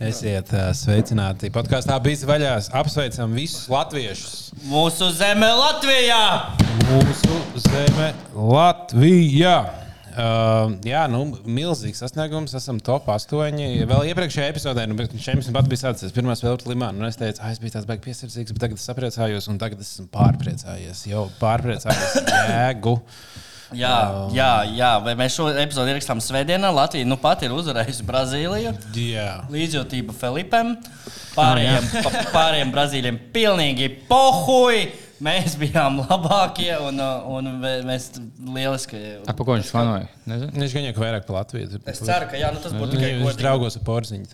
Esiet uh, sveicināti. Podkāstā bija vaļās. Apsveicam visus latviešus. Mūsu zeme Latvijā! Mūsu zeme Latvijā. Uh, jā, nu, milzīgs sasniegums. Esam top 8. Vēl iepriekšējā epizodē, nu, šeit pat bija sācies pirmā spēle pret Limānu. Es teicu, ah, es biju tāds beigas piesardzīgs, bet tagad es sapriecājos, un tagad esmu pārpriecājies. Jau pārpriecājies jēgu. Jā, jā, jā, vai mēs šo epizodi ierakstām Svētdienā. Latvija nu pat ir uzvarējusi Brazīliju. Jā. Līdzjūtība Filipam. Pārējiem, pārējiem Brazīļiem pilnīgi pohuļi. Mēs bijām labākie un, un mēs lieliski. Ar ko viņš fanoja? Viņš gan jau vairāk par Latviju. Es ceru, ka jā, nu tas būtu tikai godīgi. draugos ar porziņu.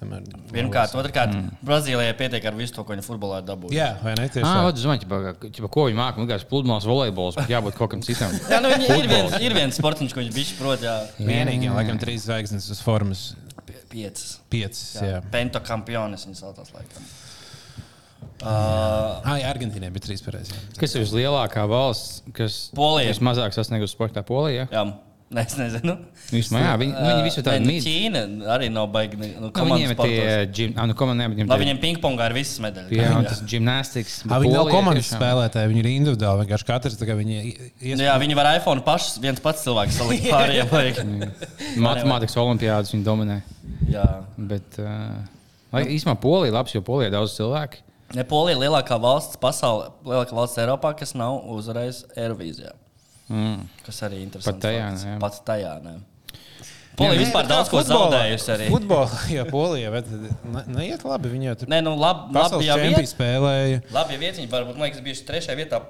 Pirmkārt, otrkārt, mm. Brazīlijai pietiek ar visu to, ko viņi futbolā dabūja. Jā, vai ne? Tieši tā. Es domāju, ka ko viņi māca, vienkārši pludmales volejbols, bet jābūt kaut kam citam. jā, nu ir viens, ir viens sportiņš, ko viņš bišķi prot. Jā. Vienīgi, laikam, trīs zvaigznes uz formas. Piecas. Piecas, jā. jā. Pento kampionis viņas saucās laikam. Uh, ah, jā, Argentīnai bija trīs pareizi. Kas ir vislielākā valsts, kas Polija. vismazāk sasniegusi sportā? Polija. Jā. Ne, es nezinu. Vismaz, jā, viņi, viņi visu tādu mīl. Ķīna arī nav baigta. Nu, nu, viņiem ir tie gim, ah, nu, viņiem, Labi, viņiem pingpongā ir visas medaļas. Jā, un tas gimnastikas. Ah, viņi nav komandas spēlētāji, viņi ir individuāli. Vienkārši katrs kā viņi ies... Jā, viņi var iPhone pašs, viens pats cilvēks salikt pārējiem. Matemātikas olimpiādas viņi dominē. Jā. Bet, uh, īstenībā Polija ir labs, jo Polija ir daudz cilvēku. Ne, Polija ir lielākā valsts pasaulē, lielākā valsts Eiropā, kas nav uzvarējusi Eirovīzijā. Mm. Kas arī ir interesanti. Pat tajā, ne. Pat tajā ne. Polija vispār daudz ko zaudējusi. Arī. Futbolā, ja Polija ne, neiet labi, viņi jau tur Nē, nu, lab, labi, ja viet, spēlēja. Labi, ja vietiņi varbūt, man liekas, bijuši trešajā vietā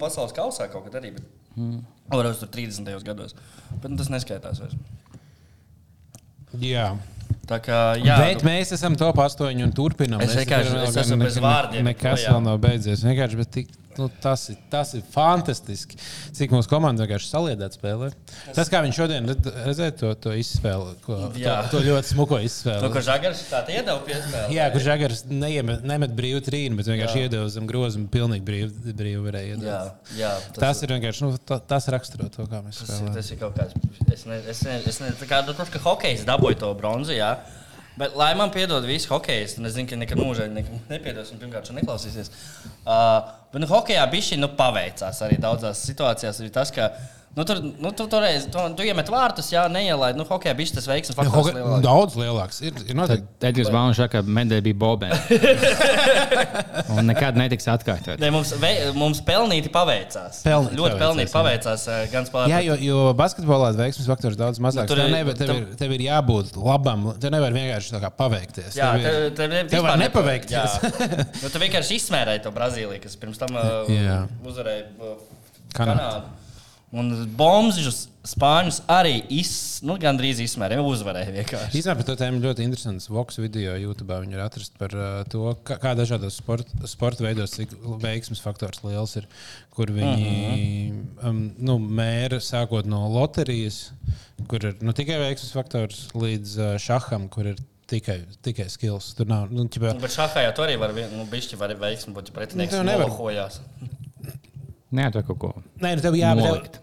pasaules kausā kaut kad arī. Bet... Mm. Varbūt tur 30. gados. Bet nu, tas neskaitās vairs. Jā. Kā, jā, bet nu, mēs esam top 8 un turpinām. Es vienkārši es esmu bez vārdiem. Nekas vēl nav beidzies. Vienkārši, bet tik, nu, tas, ir, tas ir fantastiski, cik mūsu komanda vienkārši saliedēta spēlē. Tas, kā viņš šodien redzēja to, to izspēli, ko, to, to ļoti smuko izspēli. To, ko Žagars tādu iedeva piespēlē. Jā, kur Žagars neiemet, nemet brīvu trīnu, bet vienkārši iedeva zem grozumu, pilnīgi brīvu, brīvu varēja iedot. Jā, jā, tas, tas ir vienkārši, nu, tā, tas raksturo to, kā mēs spēlējam. Tas ir kaut kāds, es nezinu, es ne, es ne, tā kā, nu, ka hokejs dabūja to bronzu, jā. Bet, lai man piedod visi hokeji, es zinu, ka nekad mūžā ne, nepiedos un pirmkārt šo neklausīsies. Uh, bet nu, hokeja bija šī nu, paveicās arī daudzās situācijās. Arī tas, ka Nu, tur nu, tu, toreiz, tu, tu iemet vārtus, jā, neielaid. Nu, hokeja bija tas veiksmes faktors. Ja, lielāks. Daudz lielāks. Ir, ir noteikti. Tad Edgars Bauns saka, ka medaļa bija bobē. un nekad netiks atkārtot. Ne, mums, vei, mums pelnīti paveicās. Pelnīt Ļoti pelnīti paveicās. Jā. Gan spēlēt. Jā, jo, jo basketbolā veiksmes faktors daudz mazāks. Nu, tur, tev, nevar, tev, ir, tev ir jābūt labam. Tev nevar vienkārši paveikties. Jā, tev, ir, tev, tev, tev var nepaveikties. nu, tu vienkārši izsmērēji to Brazīliju, kas pirms tam uh, uzvarēja uh, Kanādu. Kanādu. Un bombardus spāņus arī iz, nu, gandrīz izsmērēja, uzvarēja vienkārši. Īstenībā par to tēmu ļoti interesants Vox video YouTube. Viņi ir atrasti par uh, to, kā, kā dažādos sporta sport veidos, cik veiksmes faktors liels ir, kur viņi uh mhm. -huh. um, nu, mēra sākot no loterijas, kur ir nu, tikai veiksmes faktors, līdz uh, šaham, kur ir tikai, tikai skills. Tur nav. Nu, ķipā... nu, bet šahā jau tur arī var, nu, bišķi var veiksmi būt, ja pretinieks nu, nevar. Nē, tā kaut ko. Nē, nu tev jābūt.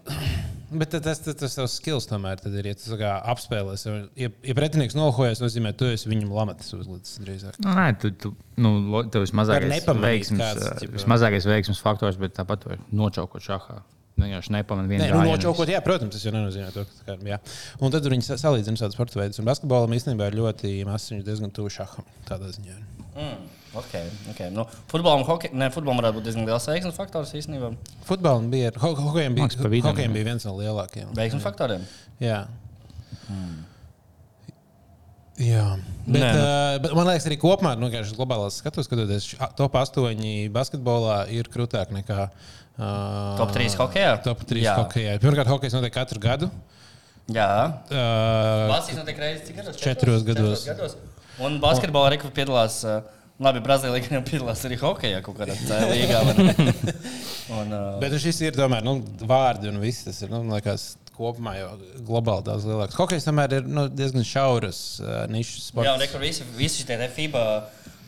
Bet tas, tas, tas tavs skills tomēr ir. Ja tu apspēlēsi, ja, ja pretinieks nohojas, nozīmē, tu esi viņam lamatas uzlicis drīzāk. Nu, nē, tu, tu, nu, tev ir mazākais veiksmes, kāds, mazākais veiksmes faktors, bet tāpat var nočaukot šahā. Vienkārši nepamanīju vienu no nu, čaukot, jā, protams, tas jau nenozīmē to, ka. Kā, jā. un tad viņi salīdzina šādus sporta veidus. Un basketbolam īstenībā ir ļoti mazs, viņš diezgan tuvu šaham tādā ziņā. Mm. Okay, okay. Nu, futbolam, hoke, ne, futbolam varētu būt diezgan liels veiksmes faktors īstenībā. Futbolam bija, ho, hokejam bija, Maks, hokejam bija viens no lielākajiem. Veiksmes faktoriem? Jā. Hmm. Jā, bet, Nē, nu. uh, bet man liekas, arī kopumā, nu, globālās skatos, skatoties, top 8 basketbolā ir krūtāk nekā uh, top 3 hokeja. Top 3 Jā. hokeja. Pirmkārt, hokejs notiek katru gadu. Jā, uh, Vācijas notiek reizes cik gados? Četros gados. gados. Un basketbolā arī piedalās. Uh, Labi, Brazīlijā jau piedalās arī hokeja kaut kādā līgā. un, uh... Bet šis ir tomēr nu, vārdi un viss tas ir. Nu, liekas, kopumā jau globāli daudz lielāks. Hokejs tomēr ir nu, diezgan šauras uh, nišas sports. Jā, un rekur visi, visi šie FIBA.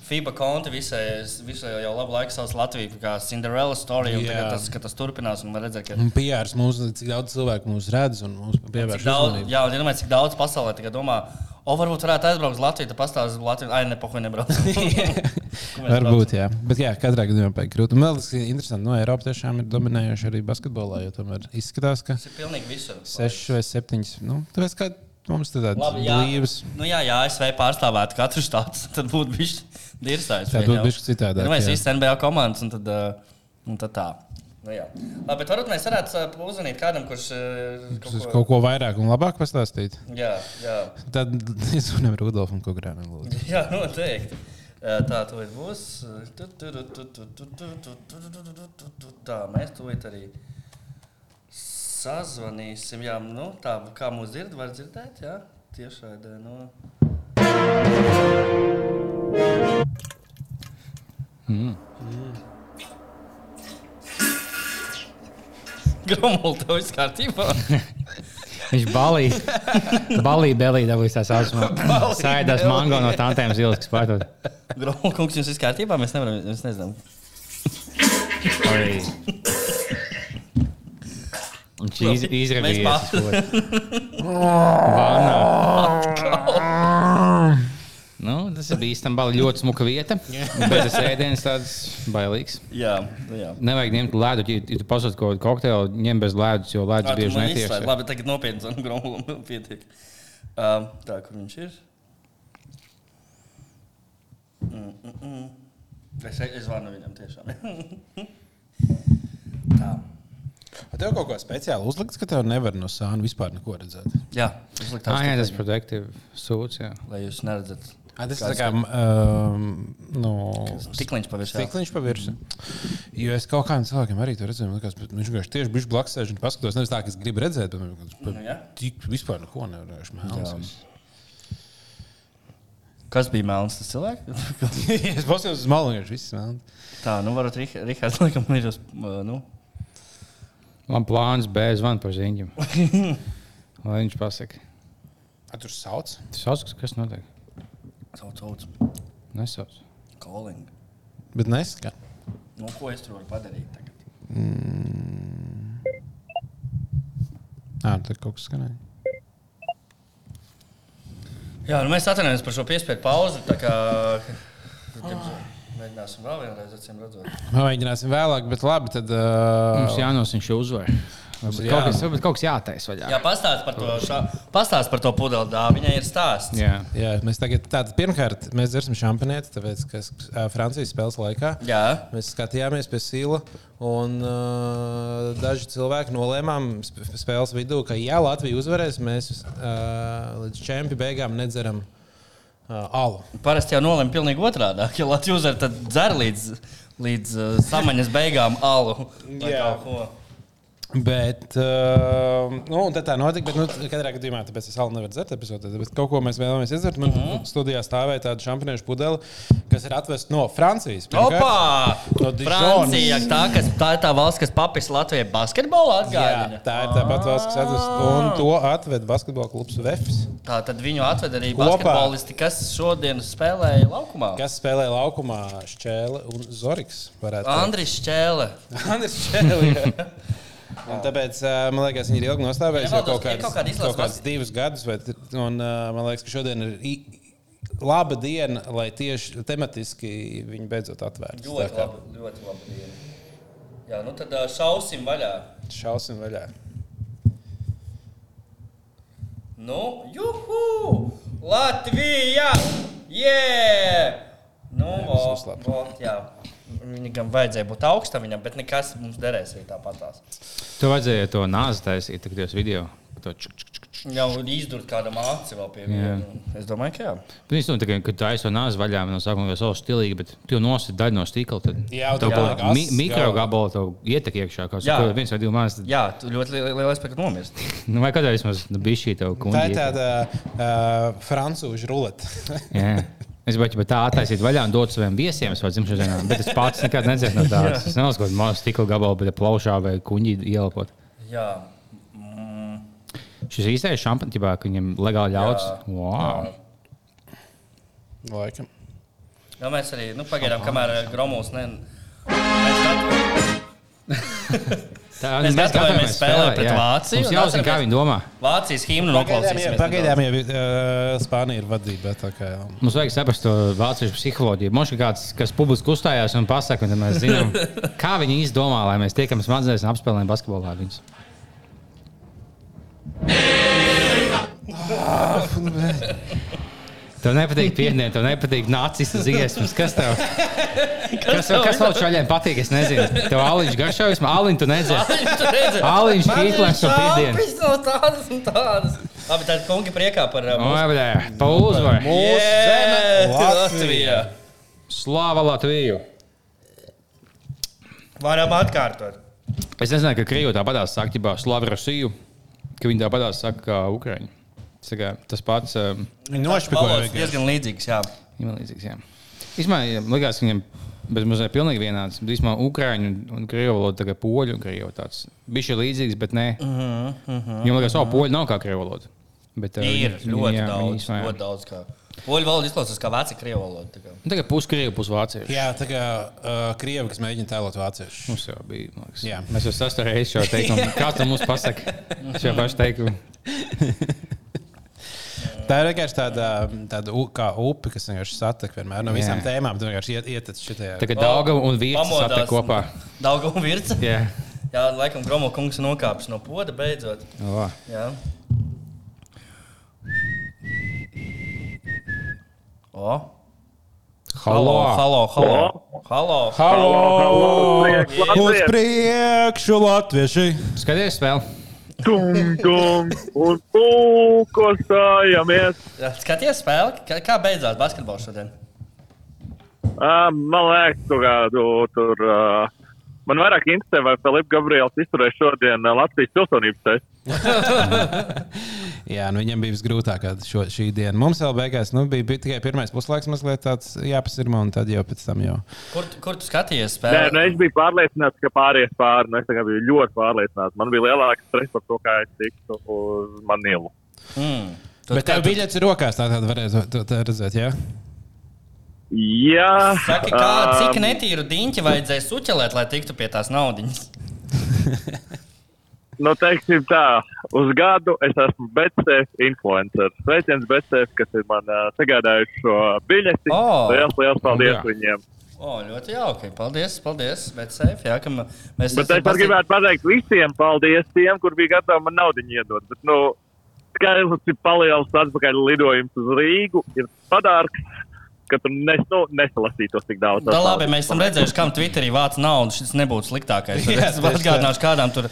FIBA konti visai, visai jau labu laiku sauc Latviju kā Cinderella story. Tas, tas turpinās, un redzēt, ka. PRs mums, cik daudz cilvēku mūs redz un mums pievērš. Jā, un iedomājieties, cik daudz pasaulē domā, O, varbūt varētu aizbraukt uz Latviju, tad pastāstīt uz Latviju. Ai, ne, pohuļ nebrauc. Varbūt, jā. Bet, jā, katrā gadījumā pēc grūti. Man liekas, ka interesanti, no Eiropas tiešām ir dominējoši arī basketbolā, jo tomēr izskatās, ka Tas ir pilnīgi visur. seši vai septiņas. Nu, tāpēc, kā mums tādas blīvas. Nu, jā, jā, ASV pārstāvētu katru štātu, tad būtu bijis dirzājis. Tā būtu bišķi citādāk, Nu, mēs visi NBA komandas, un tad, uh, un tad tā. Nu, jā. Labi, bet varbūt mēs varētu uzvanīt kādam, kurš kaut ko, kaut ko vairāk un labāk pastāstīt. Jā, jā. Tad es zvanīju Rudolfam Kungrānam. Jā, noteikti. Tā tūlīt būs. Tā mēs tūlīt arī sazvanīsim. Jā, nu, tā kā mūs dzird, var dzirdēt, jā, tiešā dēļ. No... Mm. Gromul, tev viss kārtībā. Viņš balī, balī belī dabūjis tās. Balī Sēdās mango no tantēm zils, kas pārtot. Gromul, kungs, jums viss kārtībā? Mēs nevaram, mēs nezinām. Viņš iz, izrādījās. Mēs Ir bīstami. Ļoti smuka vieta. Bet tas ēdiens tāds bailīgs. Jā, jā. Nevajag ņemt ledus. Ja ja tu pasūti kaut kādu kokteili, ņem bez ledus, jo tu bieži netiek. Labi, tagad nopietni zvanīt Gromulam. Pietiek. Um, tā, kur viņš ir? Mm, mm, mm. Es, es zvanu viņam tiešām. tā. Vai tev kaut kā speciāli uzlikts, ka tev nevar no sāna vispār neko redzēt? Jā, uzlikt Ah, jā, tā tas ir protektīvs sūds. Jā. Lai jūs neredzat. A, tas ir kā um, nu, Stikliņš pa virsmu. Stikliņš pa virsmu. Jo es kaut kādam cilvēkam arī to redzēju. Likās, bet viņš vienkārši tieši bija blakus sēž un paskatās. Nevis tā, ka es gribu redzēt, bet viņš Nu, jā. tik vispār neko nevarēšu mēlēt. Kas bija melns tas cilvēks? es paskatījos uz malu, viņš viss mēlēt. tā, nu varat Rih- Rihards laikam ir uz, nu. Man plāns B zvan par ziņu. Lai viņš pasaka. A, tur sauc? Tas sauc, kas notiek? Sauc, sauc. Nesauc. Calling. Bet neskan. Nu, ko es tur varu padarīt tagad? Ā, tur kaut kas skanēja. Jā, nu mēs atvainojamies par šo piespiedu pauzi. tā Kā... Mēģināsim vēl vienreiz, acīm redzot. Mēģināsim vēlāk, bet labi. Tad, uh, Mums jānosina šī uzvara. Varbūt jā. kaut kas, varbūt kaut kas jātaisa vaļā. Jā, pastāst par to, šā... pastāst par to pudeli. dā, Viņai ir stāsts. Jā. Jā, mēs tagad, tātad, pirmkārt, mēs dzersim šampanieti, tāpēc, ka uh, Francijas spēles laikā Jā. mēs skatījāmies pie sila. Un uh, daži cilvēki nolēmām sp- spēles vidū, ka, ja Latvija uzvarēs, mēs uh, līdz čempionu beigām nedzeram uh, alu. Parasti jau nolēma pilnīgi otrādi. Ja Latvijas uzvar, tad dzer līdz, līdz uh, samaņas beigām alu. Jā. kaut ko. Bet, uh, nu, tad tā notika. Bet, nu, katrā gadījumā, tāpēc es vēl nevaru dzert epizodē. Bet kaut ko mēs vēlamies izdzert. Man mm -hmm. studijā stāvēja tāda šampaniešu pudele, kas ir atvesta no Francijas. pirmkārt. Opā! No. Francija, tā, kas, tā ir tā valsts, kas papis Latvijai basketbolu Jā, atgādina. tā ir tā pati valsts, kas atvesta. Un to atveda basketbola klubs Vefs, Tā tad viņu atveda arī Kopā. basketbolisti, kas šodien spēlēja laukumā. kas spēlē laukumā Šķēle un teikt. Andris Čēle. Andris Šķēle. tāpēc man liekas, viņi ir ilgi nostāvējuši jau kaut kādus, kaut izlases kaut kādus divus gadus. Bet, un, man liekas, ka šodien ir laba diena, lai tieši tematiski viņi beidzot atvērtu. Ļoti labi, ļoti labi diena. Jā, nu tad šausim vaļā. Šausim vaļā. Nu, juhu! Latvija! Jē! Nu, uzslēpt. vo, jā. Viņam vajadzēja būt augstam, viņam, bet nekas mums derēs arī tāpatās. Tev vajadzēja to nāzi taisīt, tad jūs video. To čuk, čuk, čuk. Jau izdurt kādam aci vēl pie viņa. Es domāju, ka jā. Bet es domāju, ka tā aizsver nāzi vaļā, no sākuma jau savu stilīgi, bet tu nosit daļu no stīkla. Tad Jā, kaut kāda mi mikro gabala tev ietek iekšā. Kā Jā. viens vai divi mājas. Jā, tu ļoti li- liela iespēja, ka nomirsti. Nu, vai kādreiz vismaz nu, bija šī Tā kuņģa? ir tāda uh, frančūžu rulete. Es gribēju bet tā attaisīt vaļā un dot saviem viesiem savā dzimšanas dienā, bet es pats nekad nedzēru no tādas. Es nevaru kaut kādu mazu stikla gabalu, bet plaušā vai kuņģi ielpot. Jā. Mm, Šis īstais šampans, ka viņam legāli ļauts. Wow. Laikam. Jā, mēs arī nu, pagaidām, kamēr ā, Gromuls ne. Mēs. Tā, Mēs gatavojamies spēlēt pret jā. Vāciju, Mums un jāzina, kā viņi domā. Vācijas himnu noklausīsimies. pagaidām jau uh, Spānija ir vadība. tā kā jau. Mums vajag saprast to vāciešu psiholoģiju. Mums ir kāds, kas publiski uzstājās un pasakā, un tad mēs zinām, kā viņi izdomā, lai mēs tiekam smadzenēs un apspēlējam basketbolā viņus. Tev nepatīk pienākumi, tev nepatīk nācis dziesmas. Kas tev? Kas, tev, kas vēl šaļiem patīk? Es nezinu. Tev aliņš garšojas, man aliņu tu nedzēri. Aliņš Hitlers un piedienu. Viņš no tādas un tādas. Labi, tad kungi priekā par uh, Oi, blē, pa uzvaru. Mūsu zeme. Latvija. Slāva Latviju! Varam atkārtot. Es nezinu, ka Krievija tāpatās saka, ka Slāva Rusiju, ka viņi tāpatās saka, kā Ukraiņi. Kā Tas pats um, nošpikoja. Diezgan līdzīgs, jā. viņam līdzīgs. jā. Īsumā, ja likās, ka viņiem bez mazliet pilnīgi vienāds. Īsumā Ukrāņu un, krievu valoda, tagad poļu un krievu tāds. Bija šī līdzīgs, bet nē. Uh -huh, uh -huh, Viņam liekas, ka poļu nav kā krievu valoda. Bet, uh, Ir viņi- ļoti jā, daudz. jā. Ļoti daudz kā. Poļu valoda izklausās kā vācija krievu valoda. tā kā. Nu, Tagad puskrievu, pusvāciešu. Jā, tā kā uh, krievi, kas mēģina tēlot vāciešu. Mums jau bija. Mēs jau sastāvējām šo teikumu. Kāds tam mums pasaka? Šo pašu teikumu. Tā ir vienkārši tāda, tāda u, kā upe, kas vienkārši satek vienmēr no visām Jā. tēmām. Tu vienkārši iet, iet šitajā. Tagad Dauga un Pamodās. satek kopā. Dauga un virza. Jā. Jā, laikam Gromo kungs ir nokāpis no poda beidzot. O. Jā. O. Halo! halo, halo. Halo. Halo! priekš, Uz priekšu, latvieši! Skaties, vēl! Tum, tum, un pūkostājamies. Jā, Skaties spēli. Kā, kā beidzās basketbols šodien? Uh, man liekas, kaut kādu tur. Uh, man vairāk interesē, vai Filips Gabriels izturēs šodien Latvijas pilsonības testu. Jā, nu viņam bija visgrūtākā šo, šī diena. Mums vēl beigās nu, bija, bija tikai pirmais puslaiks, mazliet tāds jāpasirma, un tad jau pēc tam jau. Kur, tu- kur tu skatījies Nē, spēli? nu, es biju pārliecināts, ka pāries pāri. Nu, es tagad biju ļoti pārliecināts. Man bija lielāks stress par to, kā es tiktu uz Manilu. Mm. Tu, Bet tev biļets ir rokās, tā tad varēja to- to- redzēt, jā? Jā, Saki, kā, cik um, netīru diņķi vajadzēja suķelēt, lai tiktu pie tās naudiņas? Nu, teiksim tā, uz gadu es esmu BCF influenceris. Sveiciens BCF, kas ir man uh, sagādājuši šo biļeti. O! Liels, liels paldies Jā. viņiem! O, ļoti jauki. Paldies, paldies. Bet safe, jā, mēs Bet es arī gribētu pateikt visiem paldies tiem, kur bija gatavi man naudu iedot. Bet, nu, skaidrs ir palielināts atpakaļ lidojums uz Rīgu. Ir padārks, ka tur nes, nu, nesalasītos tik daudz. Tā labi, mēs esam redzējuši, kam Twitterī vāc naudu. Šis nebūtu sliktākais. Jā, Es atgādināšu, kādām tur.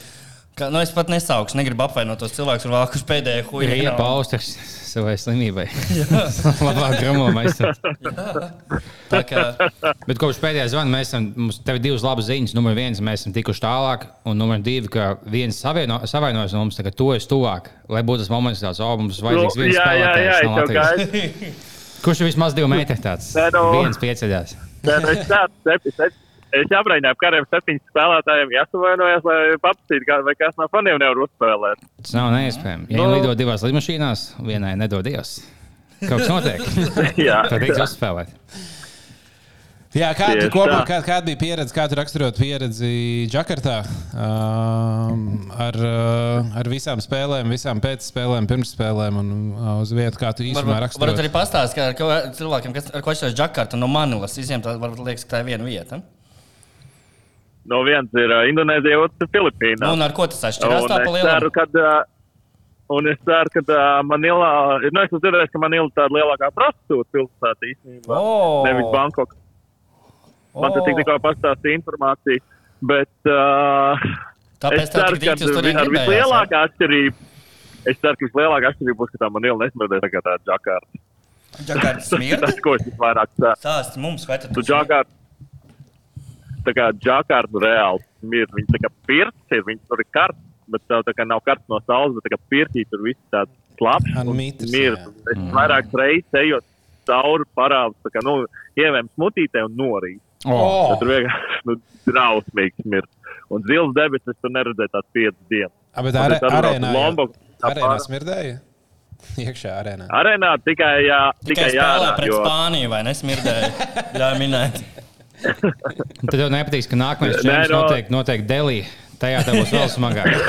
Kā, nu, es pat nesaukšu, negribu apvainot tos cilvēkus, kuriem vākuši pēdējo Ir huīnu. iepausters savai slimībai. Labāk gramo mēs. Tā kā Bet kopš pēdējā zvana mēs esam, mums tev ir divas labas ziņas. Numur viens, mēs esam tikuši tālāk, un numur divi, ka viens savieno, savainojas no mums, tagad to es tuvāk, lai būtu tas moments, tāds, o, mums vajadzīgs viens jā, jā, jā, spēlētājs no. Kurš ir vismaz divi metri tāds? Nē, nu. Viens pieceļās. Nē, nu, Es tādu sepi. Es jābrīnā, ka kādiem septiņiem spēlētājiem jāsavainojas, lai paprasītu, vai kāds no faniem nevar uzspēlēt. Tas nav neiespējami. Ja Nu. viņi lido divās lidmašīnās, vienai nedod Dievs. Kaut kas notiek. Tad tiks uzspēlēt. Jā, kāda, tā. kā, kāda bija pieredze, kā tu raksturot pieredzi Džakartā um, ar, ar visām spēlēm, visām pēcspēlēm, pirmsspēlēm un uz vietu, kā tu īstenībā raksturot? varbūt arī pastāstīt, ka cilvēkiem, kas, ar ko šis Džakarta no Manilas izņemt, tad varbūt liekas, ka tā ir viena vieta. No viens ir Indonēzija, otrs ir Filipīna. Nu, un ar ko tas atšķirās Un tā es pa lielam? ceru, ka, uh, un es ceru, ka uh, Manilā, nu, es esmu dzirdējis, ka Manila ir tāda lielākā prostitūta pilsēta īstenībā. O! Nevis Bankok. Man te O! tik tikko pastāstīja informācija, bet uh, Tāpēc es tā ceru, ka uz turieni ar vislielākā atšķirība. Es ceru, ka vislielākā atšķirība būs, ka tā Manila nesmērdē tā kā tā Džakārta. jā? Džakarta smirda? Tas, ko es visvairāk ceru. Stāsti mums, vai tad Tu Džakārta, tā kā Džakārta reāli smird. Viņi tā kā pirts ir, viņi tur ir karsts, bet tev tā kā nav karsts no saules, bet tā kā pirtī tur viss tāds slapjš Ar un mitrs, smird. jā. Es vairāk reizes ejot cauri parādu, tā kā, nu, ievēm smutītē un norīt. Oh. Tur vienkārši nu, drausmīgi smird. Un zils debesis tur neredzēja tās piecas dienas. A, bet uz arēnā, Lomboku, tā arēnā pār- smirdēja? Iekšā arēnā. Arēnā tikai, jā, Tikai tikai jārā, pret jo Spāniju, vai nesmirdēja? Ļauj minēt. Tad tev nepatīk, ka nākamais čempions no- notiek, notiek Delī. Tajā tā būs vēl smagāk.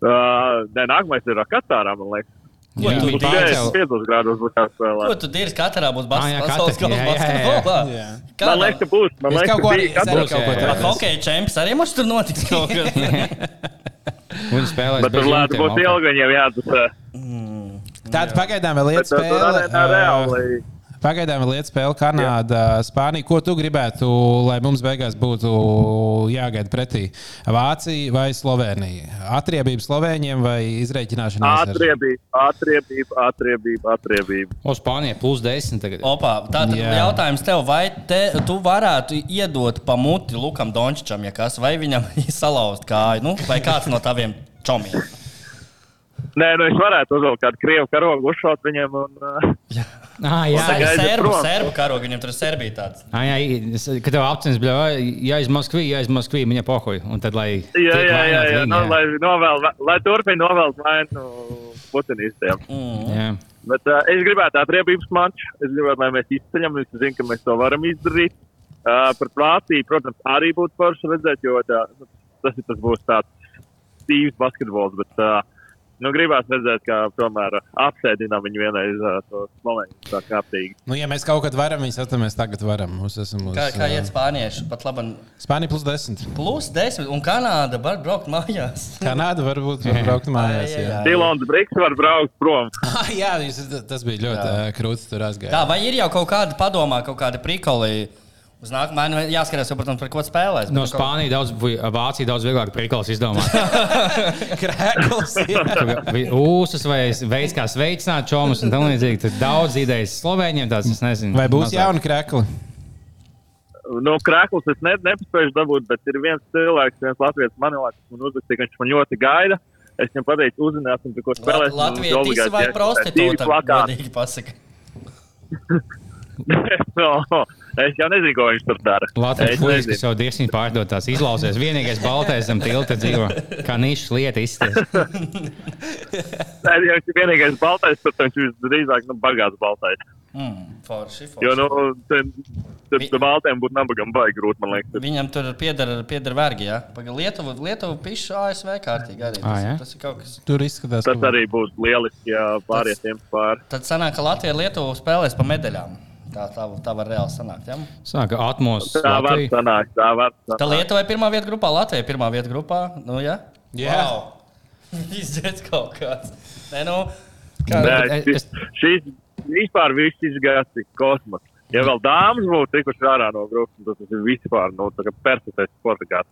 Uh, nē, nākamais ir Katārā, man liekas. Ko Jā, tu dari? jau- 5 grādos būs Ko jāspēlē. tu dari? Katrā būs Ah, pasaules. Jā. Man liekas, ka būs. Man Es liekas, ko ka arī- bija es kaut ko tādu. Hokeja čempions arī mums tur notiks kaut kas. Viņi spēlēs Bet tur jumtiem, būs ilgi, viņiem jāatdusē. Tāda pagaidām vēl lieta spēle. Pagaidām vēl lieta spēle Kanāda, Spānija. Ko tu gribētu, lai mums beigās būtu jāgaida pretī? Vācija vai Slovenija? Atriebība Slovēņiem vai izreikināšanās? ar- Atriebība, atriebība, atriebība, atriebība. O, Spānija plus 10 tagad. Opa, tātad Jā. jautājums tev, vai te, tu varētu iedot pa muti Lukam Dončičam, ja kas, vai viņam salauzt kāju, nu, vai kāds no taviem čomiem? Nē, nu es varētu uzvilkt kādu krievu karogu, uzšaut viņiem un uh, Ah, jā, serbu, serbu karogi, viņam tur ir Serbija tāds. Ah, jā, es- kad tev apcins, jā, iz Moskvī, jā, iz Moskvī, viņa pohoja. Un tad, lai. jā, jā, jā, jā, nu, lai, novēl, lai turpina novēlt vainu putinistiem. Mm. jā. Bet uh, es gribētu atriebības maču. Es gribētu, lai mēs izceļam. Es zinu, ka mēs to varam izdarīt. Uh, par Vāciju, protams, arī būtu forši redzēt, jo tā, nu, tas, ir- tas būs tāds stīvs basketbols. Bet, uh, nu, gribās redzēt, kā tomēr apsēdinām viņu vienreiz uh, to Sloveniju tā kārtīgi. Nu, ja mēs kaut kad varam, viņas atzīmēt, mēs tagad varam. Mums esam uz, Kā, kā iet spānieši? Pat labi, Spānija plus 10. plus 10, un Kanāda var braukt mājās. Kanāda varbūt var braukt mājās. Jā. Dilons Briks var braukt prom. Ah, jā tas bija ļoti ā, krūtis tur aizgājis. Tā, vai ir jau kaut kāda padomā, kaut kāda prikoli? Uz nākamā gada jāskatās, jau, protams, par ko spēlēs. No Spānijas daudz, Vācija daudz vieglāk prikals izdomāt. krēkls. jā. Ūsas vai veids, kā sveicināt čomus un tam līdzīgi. Tur daudz idejas Slovēņiem, tāds es nezinu. Vai būs mazāk. jauni krēkli? No krāklis es ne, nepaspēju dabūt, bet ir viens cilvēks, viens Latvijas manilāks, man uzrakstīja, ka viņš man ļoti gaida. Es viņam pateicu, uzzināsim, par ko spēlēsim. Lat- Latvija tisi vai prostitūta? Godīgi pasaka. no, es jau nezinu, ko viņš tur dara. Latvijas Es puisis, kas jau diezgan pārdotās, izlausies. Vienīgais baltais zem tilta dzīvo. Kā nišas lieta izsties. Nē, ja viņš ir vienīgais baltais, tad viņš ir drīzāk nu, bagāts baltais. Mm, forši, forši. Jo, nu, tad, tad Vi- baltiem būtu nabagam baigi grūti, man liekas. Viņam tur pieder, pieder vergi. Ja? Paga Lietuva, Lietuva pišu ASV kārtīgi arī. Tas, Ā, jā? tas ir kaut kas. Tur izskatās, Tas arī būs lieliski, ja pārietiem pāri. Tad sanāk, ka Latvija Lietuva spēlēs pa medaļām. Tā, tā, tā var reāli sanākt. Ja? Sāka atmos. Tā var sanākt, tā var Tā sanākt. Lietuvai pirmā vieta grupā, Latvijai pirmā vieta grupā. Nu, ja? Jā. Wow. Izdzēs kaut kāds. Nē, nu, kā, Nē, bet šis, šis vispār viss izgājās tik kosmos. Ja vēl dāmas būtu tikuši ārā no grupas, tad tas ir vispār nu, tā kā perfektais sporta gads.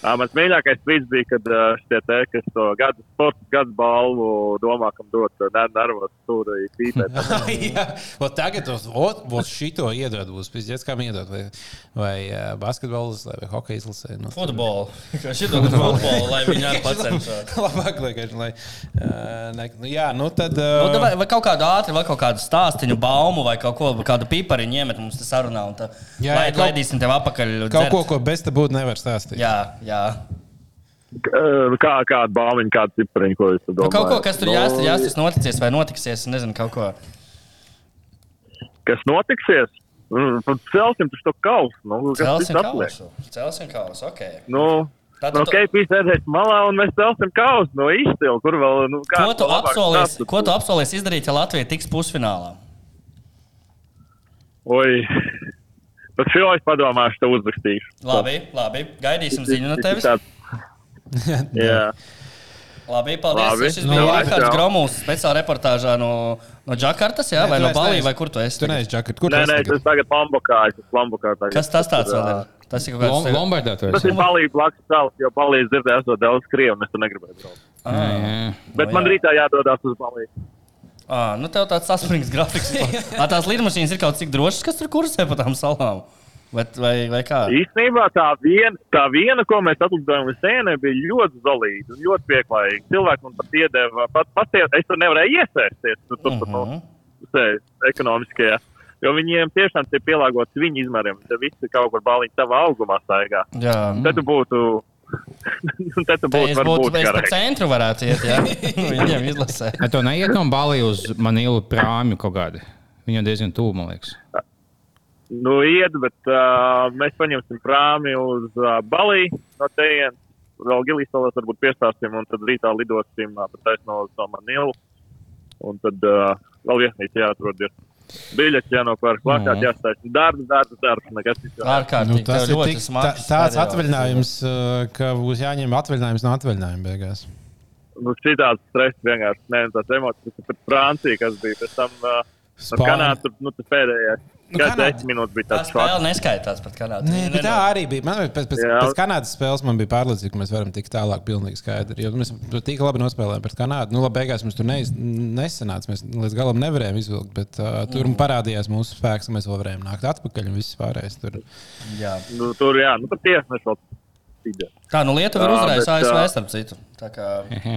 Mans mīļākais brīdis bija, kad šie te, kas to gada sporta gada balvu domā, kam dot ne, nervos stūri pīpēt. Jā, Ot tagad ot, būs šito iedot. Būs pizdies, kam iedot. Vai, vai uh, basketbols, vai hokeja izlasē. Nu. futbolu. Šito futbolu, lai viņi arī pacenšos. Labāk, vienkārši, lai. Ne, nu, jā, nu tad. Nu, Uh, vai, vai kaut kādu ātru, vai kaut kādu stāstīnu, baumu, vai kaut ko, kādu pipariņu iemet mums te sarunā. Un tā, Jā, lai, jā, kaut- laidīsim tev apakaļ. kaut dzert. ko, ko bez tā būtu, nevar stāstīt. Jā, jā. Kā, kāda bāliņa, kāda cipariņa, ko jūs Nu, domājat? kaut ko, kas tur Nu, jāsaka, jāsaka, notiksies vai notiksies. Nezinu, kaut ko. Kas notiksies? Celsim to kausu. Nu, kas Celsim kausu. Celsim kausu, ok. Nu, Tātad nu, tu- KP sēdēs malā un mēs celsim kausu. No izcili, kur vēl. Nu, Ko kāds tu, apsolies, ko tu apsolies izdarīt, ja Latvija tiks pusfinālā? Oi. Par šo es padomāšu, te uzrakstīšu. Labi, labi. Gaidīsim ziņu no tevis. Jā. Labi, paldies. Labi. Šis Nu, bija labi, Rihards čau. Gromovs speciāla reportāžā no, no Džakartas, jā, Nē, vai no Balijas, vai kur tu esi? Tu neesi Džakarta. Kur Nē, tu nē, esi? tas tagad Lambokā. Es esmu Lambokā. tagad. Kas tas tāds vēl ir? Tas ir kaut kāds. Lom- Lombardā Tas esi. ir palīdz blakus salas, jo palīdz dzirdēt, esot daudz krievu, un es tur negribēju braukt. Ah, Jā, jā. Bet Nu, man rītā jādodas uz palīdz. Ah, nu tev tāds saspringts grafiks. Ā, tās lidmašīnas ir kaut cik drošas, kas tur kursē pa tām salām. Vai, vai, vai kā? Īstenībā tā viena, tā viena, ko mēs atlidojām līdz sēnē, bija ļoti zelīta un ļoti pieklājīga. Cilvēki man pat iedeva, pat, pat es tur nevarēju iesaisties. Tur, tur, tur, Mhm. nu, sē, ekonomiskajā. Jo viņiem tiešām ir pielāgots viņu izmēriem. Te viss ir kaut kur balīti savā augumā staigā. Jā, Tad tu būtu. Tad tu Tā būtu varbūt es pa garāks. centru varētu iet, jā. Viņiem izlasē. Vai to neiet no Balijas uz Manilu prāmju kaut kādu? Viņu diezgan tuvu, man liekas. Salas. Nu, iet, bet uh, mēs paņemsim prāmi uz uh, Baliju no tejienes. Vēl Gilijas salās varbūt piestāsim, un tad rītā lidosim uh, pa taisno uz Manilu. Un tad uh, vēl viesnīca jāatrod. Biļets jānopērk, plakāts jāstāsta. Darbs, darbs, darbs. Nekas cits. jā. Ārkārtīgi. Nu, tas ir ļoti tik, tā, tāds atvaļinājums, uh, ka būs jāņem atvaļinājums no atvaļinājuma beigās. Nu, šitāds stress vienkārši. Nē, nu, tās emocijas ir pat Francija, kas bija. Pēc tam uh, tur, nu, pēdējais. Nu, Nu, Kanāda- minūtes bija Tā tāds spēle švaks. neskaitās pat Kanādā. Nē, bet tā arī bija. Man pēc, pēc, Jā. pēc Kanādas spēles man bija pārliecība, ka mēs varam tikt tālāk. Pilnīgi skaidri. Jo mēs tik labi nospēlējām pret Kanādu. Nu, labi, beigās mums tur neiz, nesanāca. Mēs līdz galam nevarējām izvilkt, bet uh, tur mm. parādījās mūsu spēks, un mēs vēl varējām nākt atpakaļ. Un viss pārējais tur. Jā. Nu, tur, jā, nu, pat tiesneši. Tā, nu Lietuva ir uzvarējusi ASV jā. starp citu. Tā kā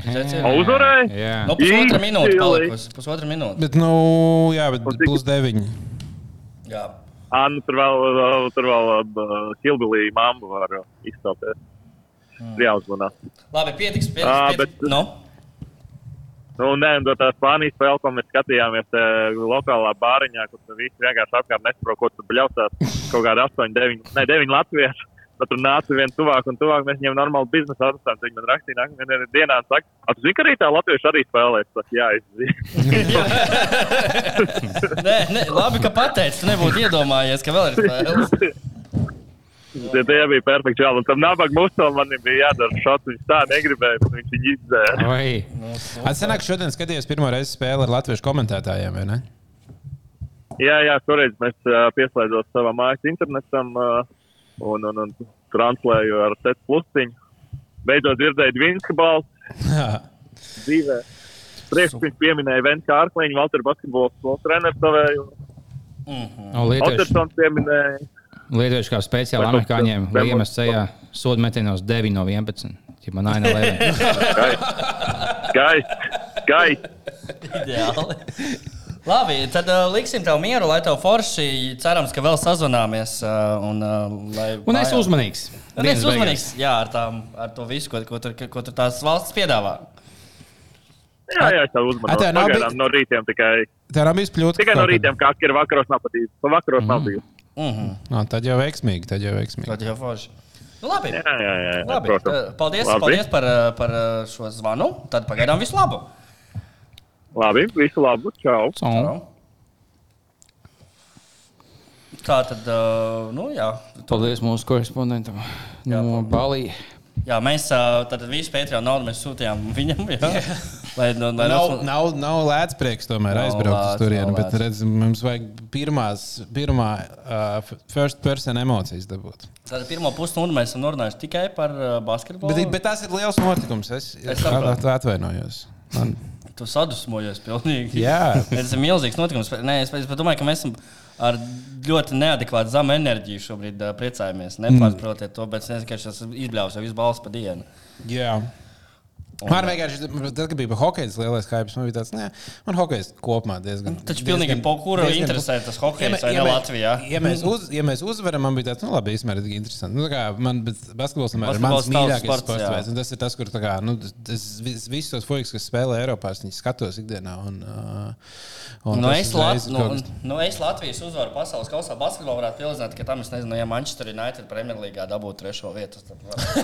uzvarēja? Jā, Nu, pusotra minūte palikusi. Pusotra minūte. Bet, nu, jā, bet plus deviņi. Jā. Ā, nu, tur vēl, vēl, tur vēl uh, Hilbilī mamma var izstāties. Mm. Jāuzmanā. Labi, pietiks. pietiks, Ā, pietiks. bet- Nu? Nu, nē, no tā Spānijas spēle, ko mēs skatījāmies te, lokālā bāriņā, kur visi vienkārši apkārt nesaprot, ko tur bļaustās. Kaut kādi 8, 9, ne, 9 latvieši. Tad tur nāca viens tuvāk un tuvāk. Mēs viņiem normāli biznesa atstājām. Viņi man rakstīja, nākamajā dienā un saka, "A, tu zini, ka arī tā latvieši arī spēlē. Es saku, jā, es zinu. Nē, nē, labi, ka pateici. Tu nebūtu iedomājies, ka vēl ir spēles. Tie, tie bija perfekti. Jā, un tam nabaga musam man bija jādara šāds. Viņš tā negribēja, bet viņš viņu izdzēra. Oi. Atsenāk, šodien skatījos pirmo reizi spēli ar latviešu komentētājiem, vai ne? Jā, jā, toreiz mēs uh, pieslēdzām savam mājas internetam uh, un, un, un translēju ar TET plusiņu. Beidzot dzirdēju Dvinska balsi dzīvē. Priekš viņš pieminēja Venu Kārkliņu, Valteru basketbola skolu treneru savēju. O, Lietuvieši, Otersons pieminēja. lietuvieši kā speciāli amerikāņiem liemas ceļā sodu metienos 9 no 11. Ja man aina lēma. Skaisti, skaisti. Ideāli. Labi, tad uh, liksim tev mieru, lai tev forši cerams, ka vēl sazvanāmies. Uh, un, uh, lai Un es mājās- uzmanīgs. Un es beigās. uzmanīgs jā, ar, tām, ar to visu, ko, ko, tur, ko tur tās valsts piedāvā. Jā, jā, es tev A, uzmanīju. tev nav Pagaidām bij- no rītiem tikai, Tā nav bijusi kļūda. tikai no rītiem, kā ir vakaros nav patīk. Pa vakaros nav bijis. Mm -hmm. No, tad jau veiksmīgi, tad jau veiksmīgi. Tad jau forši. Nu, labi. Jā, jā, jā. jā Labi, protams. uh, paldies, Labi. paldies par, uh, par uh, šo zvanu. Tad pagaidām visu labu. Labi, visu labu. Čau. O, Tā tad, uh, nu jā. Paldies mūsu korespondentam Jā, no Balijas. Jā, mēs uh, tad visu Pēteru naudu mēs sūtījām viņam. Jā, lai, nu, lai Nav, nos- nav, nav lēts prieks tomēr Nav aizbraukt uz lēts, turieni, nav bet redz, mums vajag pirmās, pirmā uh, first person emocijas dabūt. Tad pirmo pusstundu mēs esam runājuši tikai par uh, basketbolu. Bet, bet tas ir liels notikums. Es, Es es saprotu. atvainojos. Man, Tu sadusmojies pilnīgi. Jā. Tas ir milzīgs notikums. Nē, es, es domāju, ka mēs esam ar ļoti neadekvātu zemu enerģiju šobrīd priecājamies. Nepārprotiet to, bet es vienkārši esmu izbļāvis jau visu balstu pa dienu. jā. Man vienkārši, tad, kad bija par hokeju tas lielais hype, man bija tāds, nē, man hokejs kopumā diezgan. Taču pilnīgi po kuru interesē tas hokejs vai ne Latvijā. Ja mēs, uz, ja mēs uzvaram, man bija tāds, nu, labi, ir tik interesanti. Nu, kā man bet basketbols vienmēr ir mans mīļākais sports, veids. un Tas ir tas, kur tā kā, nu, vis- visus tos fuiks, kas spēlē Eiropā, es viņus skatos ikdienā. Un, un Nu, tas es, Lat, nu, nu, es Latvijas uzvaru pasaules kausā basketbolā varētu pilnīt, ka tam es nezinu, ja Manchester United Premjerlīgā dabūtu trešo vietu.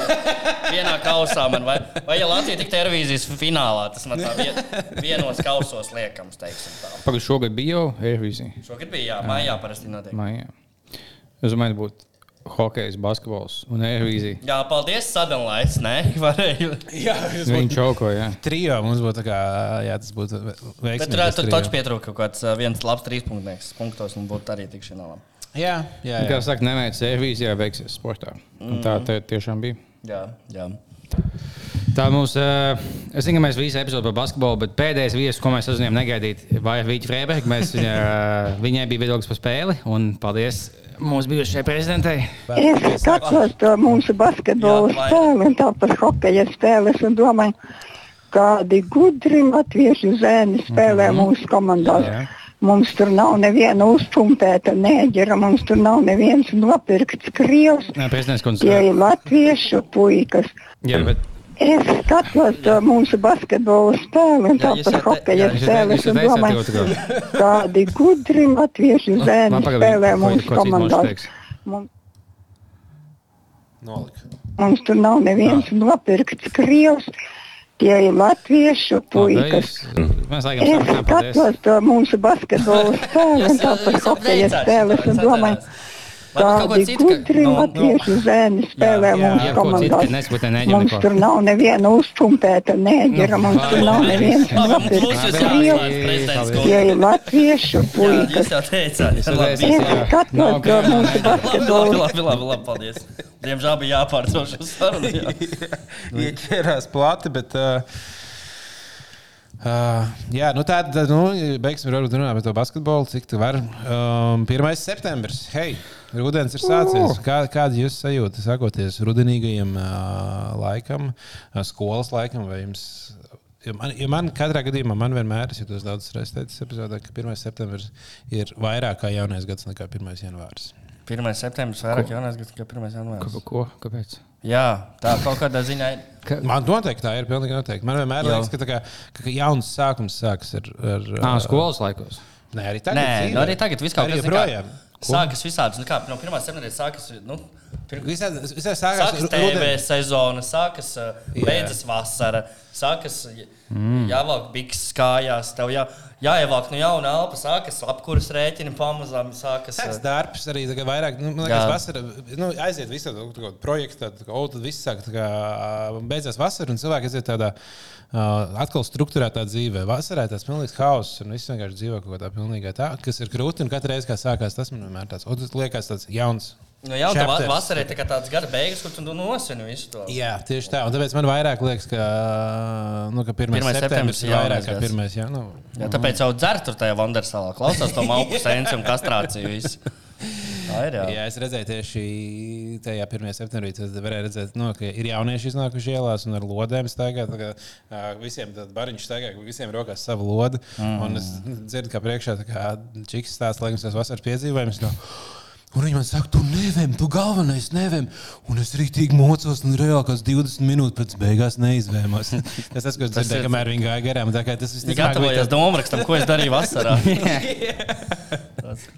Vienā kausā man vai, vai ja Latvija tik televīzijas finālā, tas man tā vien, vienos kausos liekams, teiksim tā. Pagaidām, šogad bija jau Eirovīzija. Šogad bija, jā, mājā parasti notiek. Maijā. Es domāju, būtu hokejs, basketbols un Eirovīzija. Jā, paldies, varēju. Jā, Viņš čaukoja. jā. Trijo mums būtu tā kā, jā, tas būtu Bet veiksmīgi. tur tur taču pietrūka kaut kāds viens labs trīspunktnieks punktos un būtu arī tik finālā. Jā, jā, Kā jā. saka, neveicis Eirovīzijā, veiksies sportā. Un tā te, tiešām bija. Jā, jā. Tā mums, uh, es zinu, ka mēs visi epizodē par basketbolu, bet pēdējais viesis, ko mēs sazināmies negaidīt, bija Vīķa Freiberga. Mēs, viņa, uh, viņai bija viedoklis par spēli, un paldies mūsu bijušajai prezidentei. Es skatos to mūsu basketbola Jā, vai- spēli un tāpat hokeja spēles un domāju, kādi gudri latviešu zēni spēlē mūsu komandās. Jā. Mums tur nav neviena uzpumpēta nēģera, mums tur nav neviens nopirkts krievs. Jā, prezidents Tie kundze. ir latviešu puikas. Jā, bet Es skatos to mūsu basketbola spēli un tāpat hokeja spēles. un domāju, Kādi gudri latviešu zēni Man pagaid, spēlē mūsu komandās. Mums, Nolika. mums tur nav neviens nopirkts krievs. Tie ir latviešu puikas. Mēs laikam skatos to mūsu basketbola spēli un tāpat hokeja spēles un domāju, kādi gudri latviešu zēni spēlē mūsu komandās. Mums neko. tur nav neviena uzpumpēta nēģera, mums tur nav neviens Paldies. Tie ir latviešu puikas. Es skatos grūti. mūsu basketbolu labi, labi, labi, paldies. Diemžēl bija jāpārtrauc šo sarunu. Ieķērās plati, bet. Uh, Uh, jā, nu tāda, nu, beigsim varbūt runāt par to basketbolu, cik tu vari. Um, 1. septembris, hei, rudens ir sācies. Kā, kāda jūs sajūta, sakoties rudenīgajam uh, laikam, uh, skolas laikam, vai jums? Jo man, jo man katrā gadījumā, man vienmēr, es jūtos daudz reizes teicis epizodē, ka 1. septembris ir vairāk kā jaunais gads nekā 1. janvārs. 1. septembris vairāk jaunais gads kā 1. janvārs. Ko, ko? Kāpēc? Jā, tā kaut kādā ziņā ir. Man noteikti tā ir noteikti. Man vienmēr Jā. liekas, ka, tā kā, ka, ka jauns sākums sākas ar. ar Nā, skolas laikos. Nē, arī tagad. Nē, nu arī tagad viss kaut kas zini joprojām. Sākas visādas, nu kā no 1. septembrī sākas. Nu, pir- Visā, visā sākās TV sezona, sākas uh, Jā. beidzas vasara, sākas mm. jāvelk bikses kājās, tev jā, jāievelk no jauna elpa, sākas apkuras rēķini pamazām, sākas. Sāks uh, darbs arī vairāk. Nu, man Jā. liekas, vasara nu, aiziet visā projektā, tad, tad viss sāk tā kā beidzās vasara un cilvēki aiziet tādā. Uh, atkal struktūrētā dzīvē. Vasarā tas pilnīgs haoss, un viss vienkārši dzīvo kaut kādā pilnīgā tā, kas ir krūti. Un katru reizi, kad sākās, tas man vienmēr tāds, tas liekas tāds jauns. Nu, jā, tā vasarā ir tā kā tāds gada beigas, kur tu nu nosini visu to. Jā, tieši tā. Un tāpēc man vairāk liekas, ka, nu, ka 1. 1. septembris ir ir vairāk kā gads. 1. Jā, nu, Jā, tāpēc jau dzer tur tajā Vandersalā, klausās to malku sensi un kastrāciju. Visu. Tā ir jā. Jā, es redzēju tieši tajā 1. septembrī, tad varēja redzēt, nu, ka ir jaunieši iznākuši ielās un ar lodēm staigā. tā kā, Visiem bariņš staigā, ka visiem rokās sava lode. Mm. Un es dzirdu, kā priekšā kā čiks stāsta, laikam, tas vasaras piedzīvojums. No, Un viņi man saka, tu nevēm, tu galvenais nevēm. Un es rītīgi mocos, un reāli kāds 20 minūtes pēc beigās neizvēmos. tas tas, ko es dzirdēju, ir- kamēr viņi gāja garām. Tā kā tas visticamāk bija gatavojas tāds- domārakstam, ko es darīju vasarā. Tas-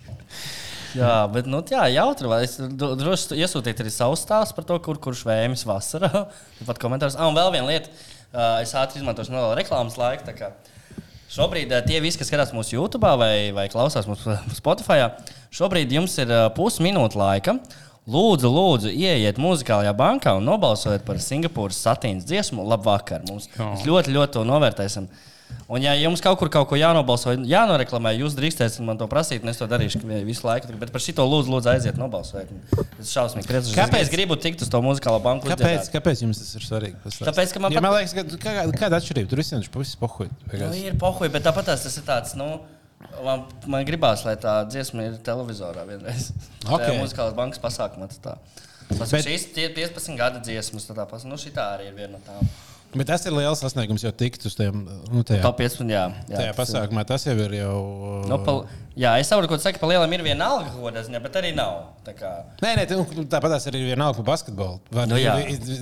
jā, bet nu, jā, jautri. Es dro- droši iesūtīju arī savu stāstu par to, kur, kurš vējamies vasarā. Pat komentāros. Ah, un vēl viena lieta. Uh, es ātri izmantošu no reklāmas laika. Šobrīd uh, tie visi, kas skatās mūsu YouTube vai, vai klausās mūsu Spotify, šobrīd jums ir uh, pusminūte laika. Lūdzu, lūdzu, ieiet muzikālajā bankā un nobalsojiet par Singapūras satīnas dziesmu. Labvakar! Mums mēs ļoti, ļoti to novērtēsim. Un, ja jums kaut kur kaut ko jānobalso, jānoreklamē, jūs drīkstēsiet man to prasīt, un es to darīšu visu laiku. Bet par šito lūdzu, lūdzu aiziet nobalsojiet. Tas ir šausmīgi. Kāpēc? Kāpēc? Es gribu tikt uz to muzikālo banku. Kāpēc, uzdziedāt. kāpēc jums tas ir svarīgi? Pastāst. Tāpēc, ka man ja, pat- man liekas, ka kā, kāda atšķirība tur visiem ir puses pohuļi. Nu, ir pohuļi, bet tāpat tas ir tāds. Nu, Man, man gribās, lai tā dziesma ir televizorā vienreiz. Ok. Tā muzikālās bankas pasākumā. tas tā. Tas Bet- ir šīs tie 15 gada dziesmas, tā pas, nu, šī tā arī ir viena no tām. Bet tas ir liels sasniegums, jau tikt uz tiem nu, tajā, Top 15, jā. jā tajā ir- pasākumā. Tas jau ir jau. Nu, pa, jā, es saprotu, ko tu saki, pa lielam ir viena alga, ko tas ne, bet arī nav. Tā kā, Nē, nē, tu- tāpat tās arī vienalga par basketbolu. Vai Nu, jā.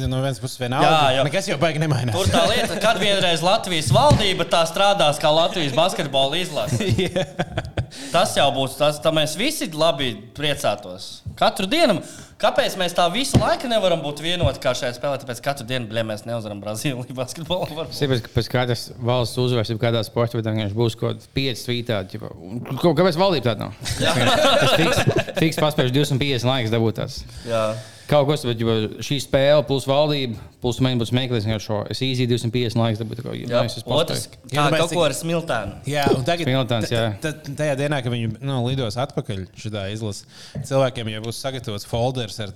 no vienas puses vienalga. Jā, jā. Nekas jau baigi nemainās. tur tā lieta, kad vienreiz Latvijas valdība tā strādās kā Latvijas basketbola izlase. Tas jau būs tas, tā mēs visi labi priecātos. Katru dienu, kāpēc mēs tā visu laiku nevaram būt vienoti kā šajā spēlē? Tāpēc katru dienu, bļē, mēs neuzvaram Brazīliju basketbolā. varbūt. Sīpēc, ka pēc katras valsts uzvaras, ja kādā sporta veidā vienkārši būs kaut kāds pieci tvītādi. Kāpēc valdība tāda nav? Es fiks, fiks paspēju 250 laikus dabūt tās. Jā. Kaut kas, bet jo šī spēle, plus valdība, plus man būs meklējis ar šo. Es īsi 250 laikus dabūju. tā kā, Jā, nice, es otrs, paspēju. kā kaut ko ar smiltēnu. Jā, un tagad, Smiltens, jā. t- t- tajā dienā, kad viņi nu, lidos atpakaļ šajā izlasē, cilvēkiem jau būs sagatavots folders ar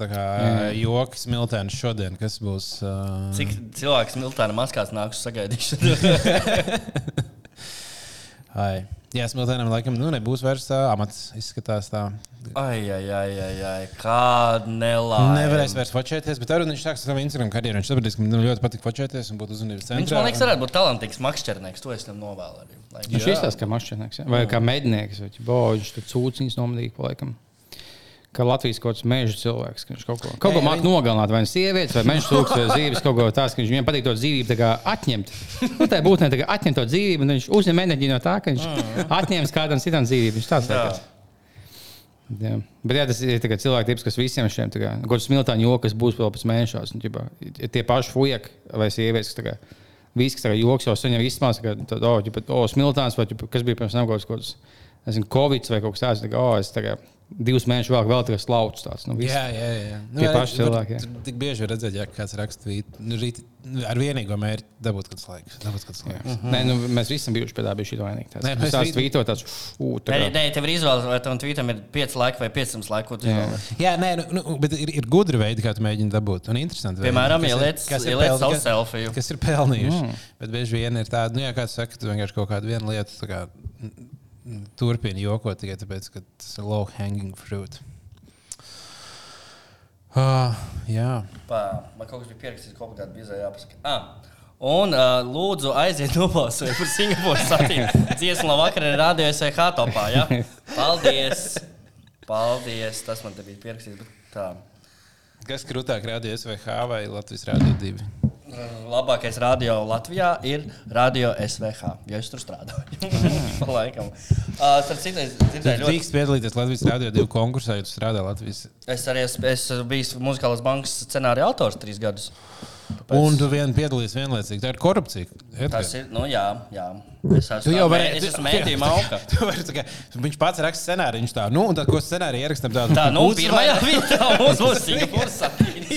joku smiltēnu šodien, kas būs. Uh... Cik cilvēks smiltēna maskās nāks uz sagaidīšanu? Ai. Jā, smiltēnam laikam nu, nebūs vairs tā amats. Izskatās tā. ai, ai, ai, ai, ai, kāda nelaime. Nevarēs vairs fočēties, bet arī viņš sāks savu Instagram karjeru. Viņš sapratīs, ka viņam ļoti patīk fočēties un būt uzmanības centrā. Viņš man liekas, varētu būt talantīgs makšķernieks. To es viņam novēlu arī. Viņš izstāsta kā mašīnieks, ja? vai kā mednieks. vai ķibo, Viņš tur cūciņas nomadīja pa laikam. Ka Latvijas kaut kāds meža cilvēks, ka viņš kaut ko, kaut ko māk viņi- nogalināt, vai nu sievietes, vai meža cūks, vai zīves, kaut ko tādu, ka viņš viņam patīk to dzīvību tā atņemt. Nu, tā būtnē tā atņemt to dzīvību, un viņš uzņem enerģiju no tā, ka viņš atņems kādam citam dzīvību. Viņš tāds liekas. Jā. Bet jā, tas ir tā kā cilvēku tips, kas visiem šiem tā kāds smiltāņu joks, kas būs vēl pēc ir tie paši fujaki vai sievietes, kas tā kā, visi, kas tā kā joks jau jau izsmās, ka, tad, oh, oh, smiltāns vai ģipā, kas bija pirms tam kaut kāds, nezinu, covid vai kaut kas tāds, tā kā, oh, es tā kā divus mēnešus vēl, vēl tāds. Nu, viss. Jā, jā, jā. Tie paši cilvēki, jā. Tur tik bieži redzēt, ja kāds raksta tvīt, nu, rīt, nu, ar vienīgo mērķi dabūt kāds laiks. Dabūt kāds laiks. Nē, nu, mēs visi bijuši pie tā, bija šī vainīga. Nē, mēs visi- tvītot, tāds, ū, tā kā. nē, tev ir izvēle, vai tam tvītam ir 5 laika vai 500 laika. Jā. Jā, nē, nu, nu, bet ir, ir gudri veidi, kā tu mēģini dabūt. Un interesanti. Piemēram, ieliec- savu selfiju. Kas ir pelnījuši. Mm. Bet bieži vien ir tāda, nu, jā, kāds saka, tu vienkārši kaut kādu vienu lietu turpini jokot tikai tāpēc, ka tas ir low hanging fruit. Uh, jā, Pā, man kaut kas bija pierakstīts, kaut kādā bizē jāpasaka. Ah. Un uh, lūdzu, aiziet nobalsojiet par Singapūras satīnu. Dziesmu ir radio SVH topā. Ja? Paldies! Paldies! Tas man te bija pierakstīts. Tā. kas krūtāk rādīja SVH vai Latvijas Rādio 2? Labākais radio Latvijā ir Radio SVH. Ja es tur strādāju, laikam. Uh, starp citu, es dzirdēju ļoti drīkst piedalīties Latvijas Rādio 2 konkursā, ja tu strādā Latvijas. Es arī esmu, es bijis muzikālās bankas scenārija autors trīs gadus. Tāpēc Un tu vien piedalījies vienlaicīgi. Tā ir korupcija. Edgar. Tas ir, nu jā, jā. Es esmu, Tu jau vari. es esmu mēdījuma auga. Viņš pats raksta scenāriju. Viņš tā, nu, un tad, ko scenāriju ierakstām, tādu Tā, nu, pirmajā vietā mums būs Singapūras satīns.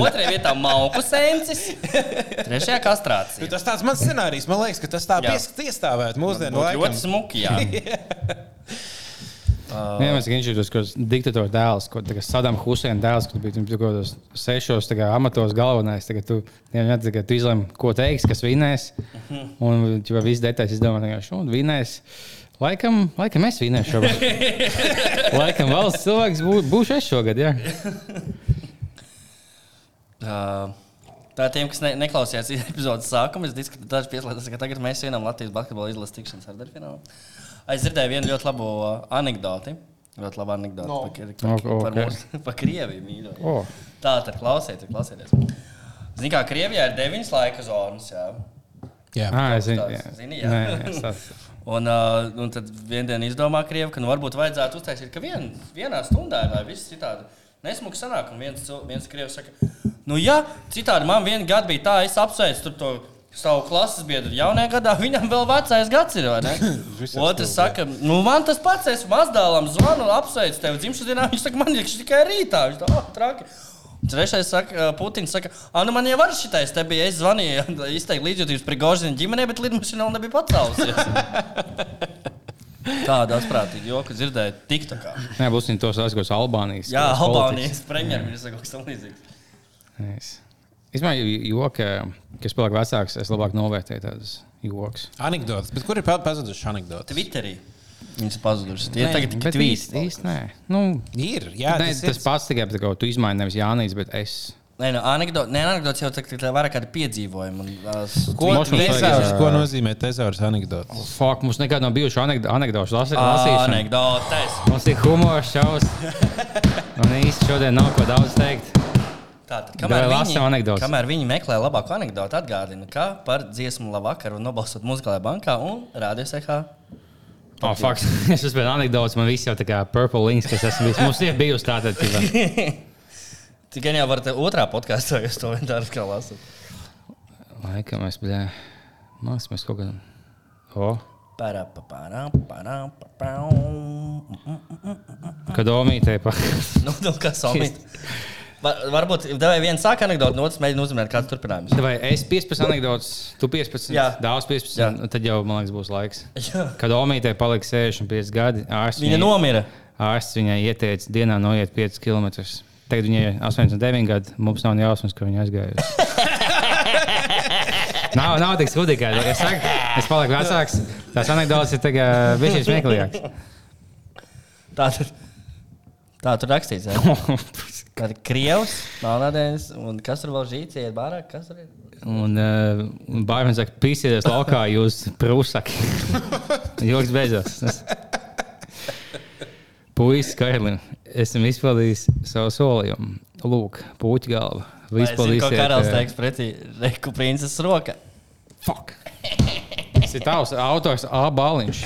Otrajā vietā Mauku sensis. Trešajā kastrācija. Tas tāds mans scenārijs. Man liekas, ka tas tā Jā. pies- iestāvētu mūsdienu ļoti smuki, jā. Jā, mēs tikai inžģītos, ka diktators dēls, ko Sadam Huseina dēls, kad bija kaut kādos sešos kā, amatos galvenais. Tagad tu, jā, tagad tu izlem, ko teiks, kas vinēs. Un jau viss detaļas izdomā, ka šodien vinēs. Laikam, laikam es vinēšu šogad. laikam valsts cilvēks bū, būšu es šogad. Jā. Uh, Tā tiem, kas ne, neklausījās epizodes sākumu, es ka daži pieslēdzas, ka tagad mēs svinam Latvijas basketbola izlases tikšanas ar Delfinālu. Es dzirdēju vienu ļoti labu anekdoti. Ļoti labu anekdoti no. par, par, par, ok. mūsu, par Krieviju. mīļo. O. Tā tad klausieties, klausieties. Ziniet, kā Krievijā ir deviņas laika zonas. Jā. Jā. Ah, es zinu, tās, jā. zini, jā. Nē, es Un, uh, un tad vienā dienā izdomā Krievi, ka nu, varbūt vajadzētu uztaisīt, ka vien, vienā stundā, lai viss citādi nesmuki sanāk. Un viens, viens Krievs saka, nu jā, citādi man vienā gadā bija tā, es apsveicu tur to savu klases biedru jaunajā gadā, viņam vēl vecais gads ir. vai ne? Viss Otrs saka, nu man tas pats, es mazdēlam zvanu, apsveicu tevi dzimšanas dienā. Viņš saka, man ir tikai rītā. Viņš tā, oh, traki. Trešais saka, Putins saka, ah, nu man jau var šitais, te bija, es zvanīju, izteikti līdzjūtības Prigožina ģimenei, bet lidmašīna vēl nebija pacēlusies. Tādu asprātīgu joku dzirdēju TikTokā. Nē, būs viņi tos aizgājis Albānijas. Jā. Albānijas premjerministrs kaut kas tam līdzīgs. Es domāju, joki, kas paliek vecāks, es labāk novērtēju tādus joks. Anekdotas. Bet kur ir pa- pazudušas anekdotas? Twitterī. Viņas pazudušas. Tie tagad tikai tvīts. īsti, nē. Nu, Ir. Jā, nē, tas, tas pats tikai tā kā tu izmaini nevis Jānis, bet es. Nē, nu, anekdote, nē, anekdote jau tā, tā vairāk. Un, uh, Ko, tezaurs, ko nozīmē tezaurs anekdotas? Fuck, mums nekad nav bijuši anekdo- anekdošu lasi- lasīšana. Anekdotes. Mums ir humors, šaus. Man īsti šodien nav ko daudz teikt. Tātad, kamēr, viņi, kamēr viņi meklē labāku anekdoti, atgādinu, ka par dziesmu labvakaru nobalsot muzikālajā bankā un rādījus EHA. Oh, fuck. es uzspēju anekdotus, man viss jau tā kā purple links, kas esmu bijis. Mums ir bijusi tāda. tīpa. Tikai jau varat otrā podkāstā, jūs to vienkārši kā lasat. Laikam mēs, bļā, mākslinieks, mēs kaut kā. O, Parā, pa, parā, parā, pa, pau. kad omītē pa. Nu, nu, kas omīt? Var, varbūt devai viens sāk anekdoti, no otrs mēģina uzzināt, kāds turpinājums. Vai es 15 anekdotus, tu 15, Jā. dāvāts 15, Jā. tad jau, man liekas, būs laiks. Jā. Kad omītē palika 65 gadi, ārsts Viņa nomira. Ārsts viņai ieteica dienā noiet 5 km. Tagad viņai ir 89 gadi, mums nav jausmas, ka viņa aizgājusi. nav, nav tik skudīgi, kā es saku. Es palieku vecāks. Tās anekdotas ir tagad bija smieklīgākas. Tā tad. Tā tur rakstīts. jā. Tā ir krievs, melnādēns, un kas tur vēl žīts, iet bārā, kas tur ir? Un uh, bērns saka, pīsieties laukā, jūs prūsaki. Joks beidzās. Puisis, Kailin. esam izpildījuši savu solījumu. Lūk, puķa galva. Zini, ko karalis teiks pretī Reku princeses roka? Fuck! Tas ir tavs autors A baliņš.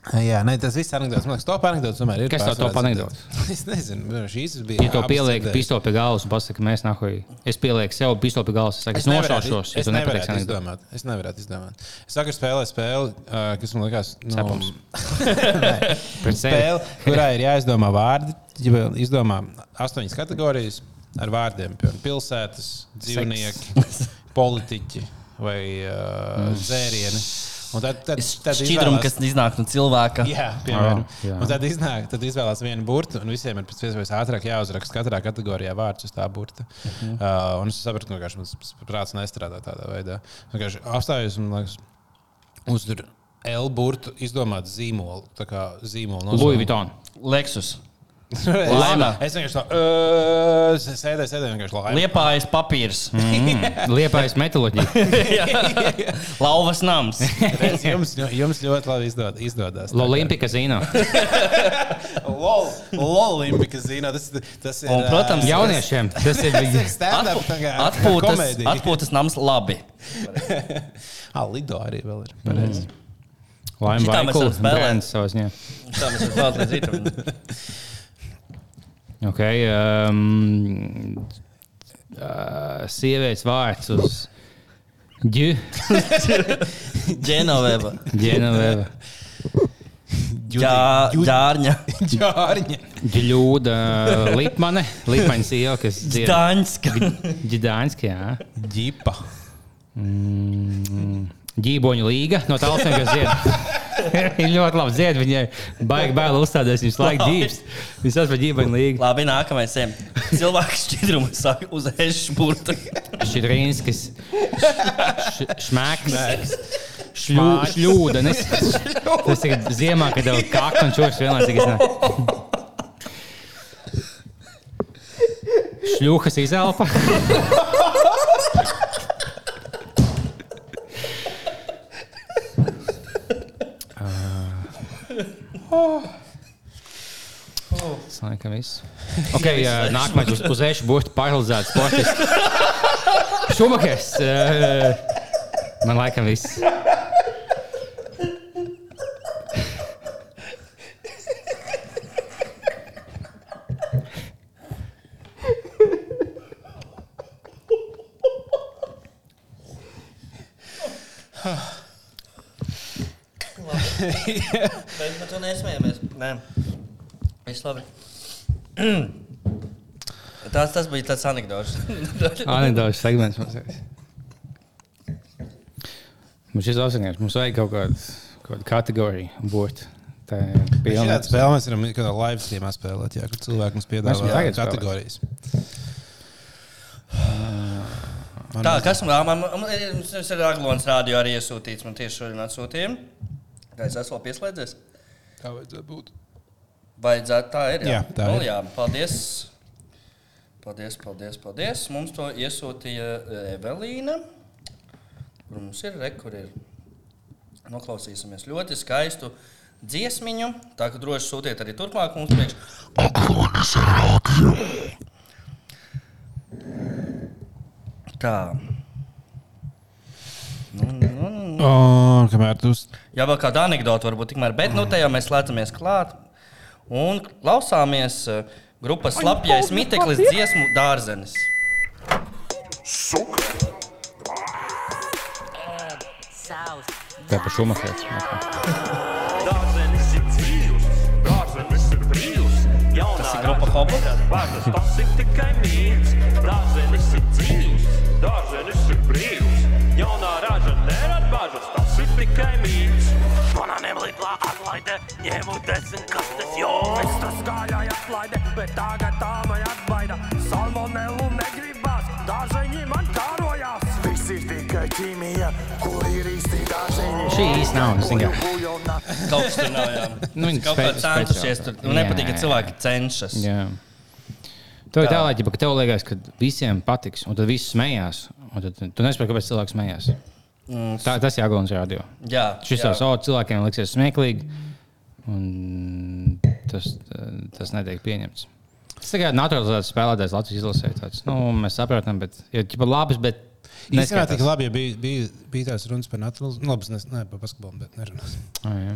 Jā, nē, tas viss anekdots. Man liekas, top anekdots. Kas tev top anekdots? Es nezinu, šīs bija. Ja to pieliek pistoli pie galvas un pasakā, mēs nākoj, es pielieku sev pistoli pie galvas, es saku, es, es nevarētu- nošaušos, ja es tu nevarētu nepateiksi anekdoti. izdomāt. Es nevaru izdomāt. Es saku, spēlēju spēli, uh, kas man liekas, nu, spēle, kurā ir jāizdomā vārdi. Izdomā astoņas kategorijas ar vārdiem, piemēram, pilsētas, dzīvnieki, politiķi vai uh, dzērieni. Un tad, tad, tad Šķidrumu, izvēlās- kas iznāk no cilvēka. Jā, piemēram. Oh, jā. Un tad, iznāk, tad izvēlās vienu burtu, un visiem ir pēc iespējas ātrāk jāuzraksta katrā kategorijā vārds uz tā burta. -huh. uh, un es sapratu, ka mans prāts nestrādā tādā veidā. Vienkārši apstājos un liekas, uztur L burtu izdomāt zīmolu. Tā kā zīmolu nosaukumu. Louis Vuitton. Leksus. Laimā. Es vienkārši tā, uh, sēdēju, sēdēju vienkārši laimā. Liepājas papīrs. Mm. Liepais metaloģija. Lauvas nams. Redz, Jums, jums ļoti labi izdod, izdodas. Olimpika zina. LOL, LOL Olimpikas zina. Tas, tas ir. Un, protams, ā, Jauniešiem tas ir. stand-up tā kā Atpūtas, atpūtas nams labi. Ah, Lido arī vēl ir. Pareizi. Laima Šitā mēs varam spēlēt. Tā mēs varam vēl līdz rītam. Ok. Um, uh, sievietes vārds uz. Ģenoveva. Jā, ģārņa. Ģārņa. Ģļūda Lipmane. Lipmaņa sieva, kas dzied. Daņska. Ģidāņski, jā. Ģipa. Mm, Ģīboņu līga no tālāk, kas dzied. Viņa ļoti labi dzied, viņai baigi bail uzstāties, viņas laika ģības. Viņas par ģīboņu līgu. Labi, nākamais. ejam. Cilvēks šķidrumu saka uz ešu burtu. Šķidrīnskis. Šmēks. Šļū, šļūdenis. Tas ir ziemā, kad tev kakta un čūskas vienlaicīgi iznāk. Šļūkas izelpa. Tas laikam viss. Okay, uh, nākamais uz, uz ešu burtu paralizēts sportists. Šumakers. Uh, man laikam viss. Mēs par to nesmējamies. Nē, viss labi. Tas, tas bija tāds anekdots. Anekdotas segments mums ir. Mums šis ausinieks, mums vajag kaut kādu, kādu kategoriju būt. Tā ir Šādā pilna. spēlē mēs varam kādā live streamā spēlēt, jā, kur cilvēki mums piedāvā kategorijas. Tā, kas man, man, man, man ir- Aglons rādio arī iesūtīts. Man tieši šodien atsūtīja. Es esmu pieslēdzies? Kā vajadzētu būt? Vajadzētu tā ir. Jā, tā nu, ir. jā paldies. Paldies, paldies, paldies. Mums to iesūtīja eh, Evelīna. Kur mums ir re, kur ir. Noklausīsimies ļoti skaistu dziesmiņu. Tā kā droši sūtiet arī turpmāk mums priekš. Tā. Nu, nu, nu, nu. O, kamēr tu. Jā, vēl kāda anekdote varbūt tikmēr, bet nu te jau mēs slēdzamies klāt un klausāmies grupas slapjais miteklis dziesmu dārzenis. Tā par šumakers. Dārzenis ir dzīvs, dārzenis ir brīvs. Tas ir grupa Hobo? Vārdas tas ir tikai mīts. Dārzenis ir dzīvs, dārzenis ir brīvs. Jaunā tikai mīts. Banāniem lielā atlaide, ņēmu desmit kastes jomas. Tas gājāja atlaide, bet tagad tā man atbaida. Salmonelu negribas, dārzeņi man kārojās. Viss ir tikai ķīmija, kur ir īsti dārzeņi. Šī īsti nav, zini kā. Kaut kas tur nav. Jā. Nu, viņi Kaut kā centušies tur. Nu, nepatīk, ka cilvēki cenšas. Jā. Tev ir tā līnija, ka tev liekas, ka visiem patiks, un tad viss smējās. un Tad tu nesaproti, kāpēc cilvēks smējās. Tā, tas ir Jāglons radio. Jā, Šis jau savu cilvēkiem liksies smieklīgi. Un tas, tas netiek pieņemts. Tas tikai naturalizēts spēlētājs Latvijas izlasē. Tāds, nu, mēs saprotam, bet ir ja, labs, bet Īstenībā tik labi, ja bija, bija, bija tās runas par naturalizāciju. Nu, labi, es ne, par basketbolu, bet nerunāsim. Ah, jā.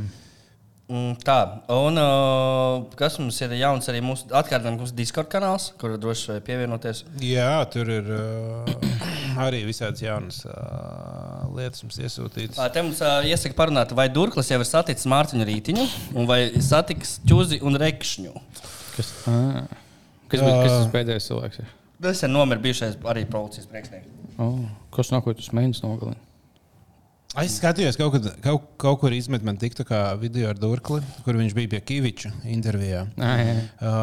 Mm, Tā, un uh, kas mums ir jauns arī mūsu atkārtojam, mūsu Discord kanāls, kur droši vien pievienoties. Jā, tur ir uh, arī visādas jaunas uh, lietas mums iesūtītas. Ā, Te mums uh, iesaka parunāt, vai Durklis jau ir saticis Mārtiņu Rītiņu, un vai satiks Čuzi un Rekšņu. Kas, ah. kas, bija, kas tas pēdējais cilvēks? Ir? Nesen nomira bijušais arī policijas priekšnieks. Oh, kas nāk, ko tas mēģinās nogalināt? Es skatījos, kaut, kad, kaut, kaut kur izmet man tiktu kā video ar Durkli, kur viņš bija pie Kaviča intervijā. Ah, jā. Uh,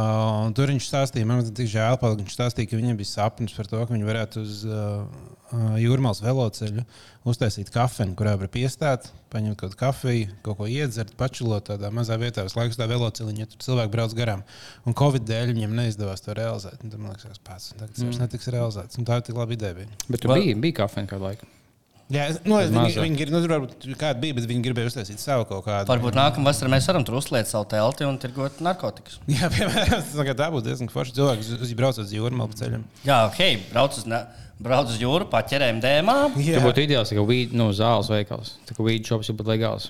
un tur viņš stāstīja, man bija tik žēl, ka viņš stāstīja, ka viņam bija sapnis par to, ka viņi varētu uz uh, uh, jūrmālas veloceļu uztaisīt kafiju, kurā var piestāt, paņemt kaut kafiju, kaut ko iedzert, pačilot tādā mazā vietā, uz laiku tā veloceliņa, ja tur cilvēki brauc garām. Un Covid dēļ viņiem neizdevās to realizēt. Un Tad man liekas, pats tagad tas vairs netiks realizēts. Un tā ir tik laba ideja. Bija. Bet tur bija, bija kafejnīca kādu laiku. Jā, nu, viņi, viņi, grib- nu, tur varbūt kāda bija, bet viņi gribēja uztaisīt savu kaut kādu. Varbūt nākamā vasarā mēs varam tur uzliet savu telti un tirgot narkotikas. Jā, piemēram, tā kā tā būtu diezgan forši cilvēks, uz braucot uz jūrmālu ceļiem. Jā, ok, brauc uz, ne- brauc uz jūru, paķerējam dēmā. Tur būtu ideāls, ka vīd, nu, zāles veikals, tā kā vīdu šops ir pat legāls.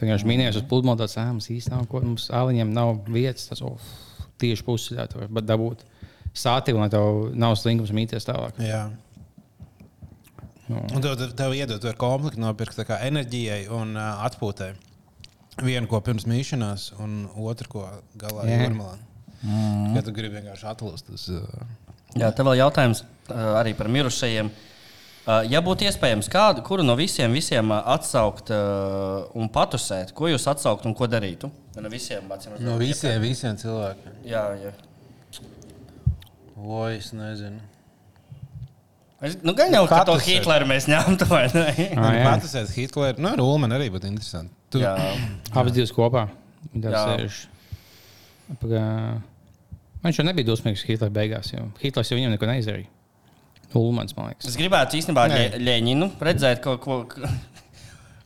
Tā kā viņš minēja uz pludmali, tāds ēmas īsti nav, ko mums āliņiem nav vietas, tas oh, tieši pusceļā var dabūt sātību, lai tev nav slinkums mīties tālāk. Jā. Un tev, tev, tev iedod ar komplektu nopirkt enerģijai un uh, atpūtai. Vienu ko pirms mīšanās, un otru ko galā Jā. jūrmalā. Mm. Ja tu gribi vienkārši atlūst uz. Uh, Jā, te vēl jautājums uh, arī par mirušajiem. Uh, ja būtu iespējams, kādu, kuru no visiem, visiem uh, atsaukt uh, un patusēt, ko jūs atsaukt un ko darītu? No visiem, acīm redzot. no visiem, visiem cilvēkiem. Jā, jā. O, es nezinu. Es, nu, gan jau, Patusēt. Hitleru mēs ņemtu, ne? Ah. Patusēt Hitleru. Nu, ar Ulmanu arī būtu interesanti. Tu, Jā, Abas divas kopā. Jā. Pagā... Viņš jau nebija dusmīgs Hitlera beigās, jo Hitlers jau viņam neko neizdarīja. Ulmans, man liekas. es gribētu īstenībā Ļeņinu redzēt kaut ko.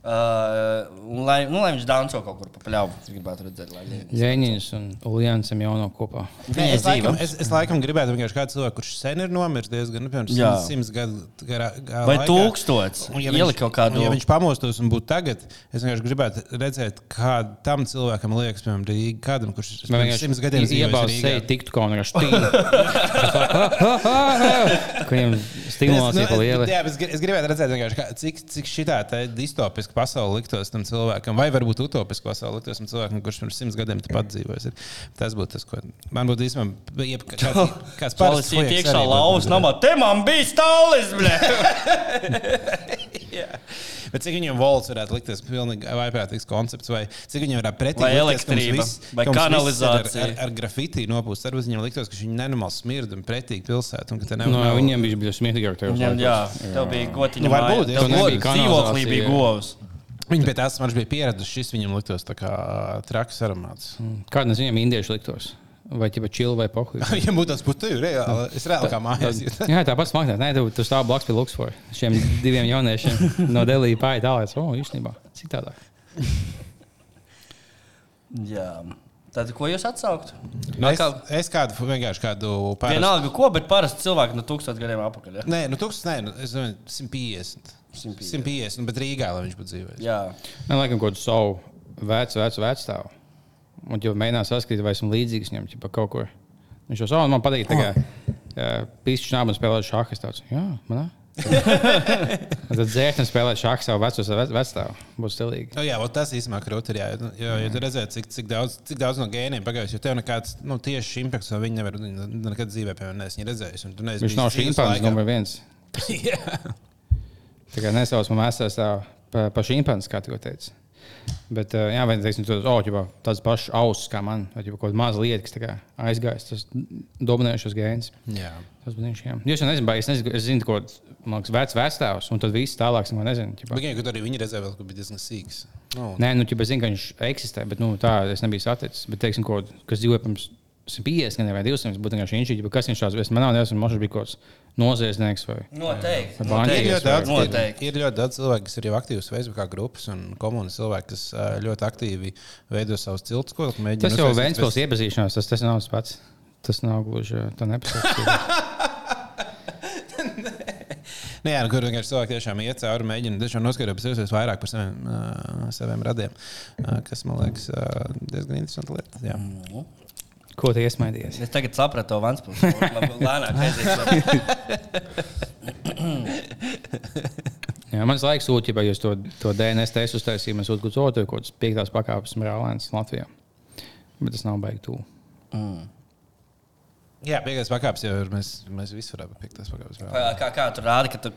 Uh, un lai, nu, lai viņš danco kaut kur pa pļauju. Es gribētu redzēt, lai. Ļeņins un Uljans jau no kopā. Nē, es, laikam, es, es laikam gribētu vienkārši kādu cilvēku, kurš sen ir nomiris diezgan, nu, piemēram, simts, gadu garā. garā Vai laikā. tūkstots? Un, ja viņš- kaut kādu- un Ja viņš pamostos un būtu tagad, es vienkārši gribētu redzēt, kā tam cilvēkam liekas, piemēram, Rīgā, kādam, kurš Vai pirms simts gadiem iebauz dzīvoja seju tiktu kaut kā štīna. Viņam stimulācija pa liela. Jā, es, gri- es gribētu redzēt, vienkārši kā, cik, cik šī distopiska pasaule liktos tam cilvēkam, vai varbūt utopiska pasaule liktos tam cilvēkam, kurš pirms simts gadiem tepat dzīvojas. Tas būtu tas, ko man būtu īstenībā. jeb- Kāds, ir fujaks iekšā lauvas namā. Te man bija stālis, blē! Bet cik viņam volts varētu likties pilnīgi vaiprātīgs koncepts, vai cik viņam varētu pretī Vai elektrība, viss- vai kanalizācija. Ar, ar, ar grafitī nopūst. Varbūt viņam liktos, ka viņi nenormāli smirda un pretīgi pilsētā. un ka te No, nevar- nav- viņiem bija bija smieklīgāk. tajos Jā, laikos. jā, tev bija gotiņa. Nu, varbūt, ja Tev go- dzīvoklī bija jā. govs. Viņi pie tās maržas bija pieraduši. Šis viņam liktos tā kā traks aromāts. Kāda no viņiem indieši liktos? Vai ķipa čili vai pohu? Viņam būtu tas būtu reāli. Es reāli kā mājās. Jā, tāpat smagnēt. Nē, tu, stāv blakus pie Luksfora. Šiem diviem jauniešiem no Delija pāri tālāk. O, īstenībā, cik tādā. Jā. Tad, ko jūs atsaukt? Nu, es, Atkal- es kādu vienkārši kādu parastu. Vienalga, ko, bet parasti cilvēki no tūkstošiem gadiem atpakaļ. Ja? Nē, nu, tūkstoš, nē, nu, es domāju, 150. 150. 150, nu, bet Rīgā, lai viņš būtu dzīvojis. Jā, Man liekas, kaut kādu savu vecu, vecu vecstāvu. Un, ja mēģinās saskatīt, vai esmu līdzīgs viņam, ja kaut kur. Viņš jau savu man patīk, tā kā uh, pīsķis nāmas spēlēt šāhu. Tāds, jā, manā. Un tad dzērtnes spēlēt šāhu savu veco ve- vecstāvu. Būs stilīgi. Nu, jā, vot tas īstenībā krūti ir. Jā, jo, jo, jo tu redzēji, cik, cik, daudz, cik daudz no gēniem pagājis. Jo tev nekāds nu, tieši impakts no viņa nevar nekad dzīvē, piemēram, neesmu redzējis. un Viņš nav šīmpāns laikā. numur viens. Tā kā nesauc man mēsās tā pa, pa šīmpāns, kā tu teici. Bet, uh, jā, vai teiksim, tu, oh, ģipa, tāds pašs auss kā man, vai ģipa, kaut kāda maza lieta, kas aizgājis, tas dominējošs gēns. Jā. Tas bija viņš. Jūs jau nezināt, es, nezinu, es zinu, ko man liekas, vecs vecāks, un tad viss tālāk, neko nezinu. Bet gan, arī viņa redzēja, ka bija diezgan sīgs. Nu, Nē, nu, ķipa, zinu, ka viņš eksistē, bet nu, tā es nebiju saticis. Bet, teiksim, ko, kas dzīvoja pirms 150 gan vai 200, būtu vienkārši inčīgi, bet kas viņš tāds, es man nav neesmu, kāds noziedznieks vai. Noteikti. Vai Ir ļoti, daudz, ir, Noteikti. ir ļoti daudz cilvēku, kas ir jau aktīvs Facebook grupas un komunas cilvēki, kas ļoti aktīvi veido savus ciltus, ko mēģina. Tas jau Vēnspils bez- iepazīšanās, tas, tas nav tas pats. Tas nav gluži tā nepasaka. Nē, nu, kur vienkārši cilvēki tiešām iet cauri, mēģina tiešām iespējas vairāk par saviem, uh, saviem radiem, uh, kas man liekas uh, diezgan interesanti lieta. Jā. Ko tu iesmaidījies? Es tagad sapratu to būtu lēnāk aiziet. Jā, mans laiks sūta, ja jūs to, to DNS testu uztaisījāt, mēs sūtām kaut ko tādu, piektās pakāpes brālēns Latvijā. Bet tas nav baigi tuvu. Jā, piektais pakāpes jau ir. Mēs, mēs visi varam būt piektais pakāpes. Kā, kā, kā tu rādi, ka tu,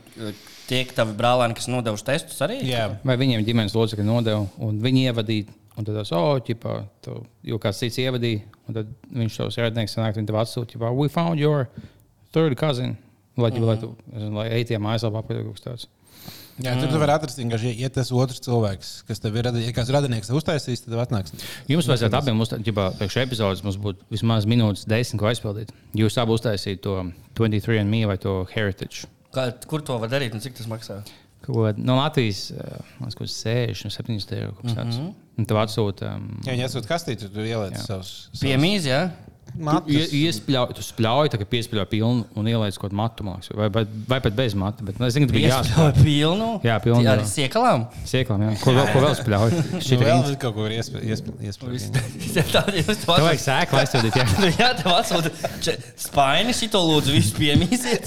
tie tavi brālēni, kas nodevuši testus, arī? Jā, Vai viņiem ģimenes locekļi nodeva, un viņi ievadīja, un tad tas, oh, ķipā, tu, jo kāds cits ievadīja, un tad viņš tos radinieks sanāk, viņi tev atsūta, ķipā, we found your third cousin. Lai, mm -hmm. lai, tu, es nezinu, lai ejam mājaslapā, apgādāt kaut kas tāds. jā tur tu vari atrast vienkārši, ja tas otrs cilvēks, kas tev ir radījis, ja kāds radinieks uztaisīs, tad atnāks. Jums vajadzētu abiem uztaisīt, priekš epizodes mums būtu vismaz minūtes desmit, ko aizpildīt. Jūs abi uztaisītu to 23 and me vai to heritage. Kā, kur to var darīt un cik tas maksā? Kaut ko no Latvijas, uh, man liekas, 60, 70 eiro. kas tāds. Un tev atsūta. Um, Ja viņi esot kastīti, tad tu ieliec savus Piemīzi, jā? matus. Iespļauj, tu spļauj, tā kā piespļauj pilnu un ieliec kaut kādu matu, liekas, vai, vai, vai pat bez mata. Bet, nu, es zinu, ka bija jāspļauj. Pilnu. Jā, pilnu, Ar jā. siekalām. Sieklām, jā. Ko vēl, ko vēl spļauj? Nu, Šī ir vēl kaut ko iespējams. Tādi jūs Tev vajag sēklu aizsūtīt, jā. Nu, jā, tev atsūta če- spaini, šito lūdzu, visu piemīsiet.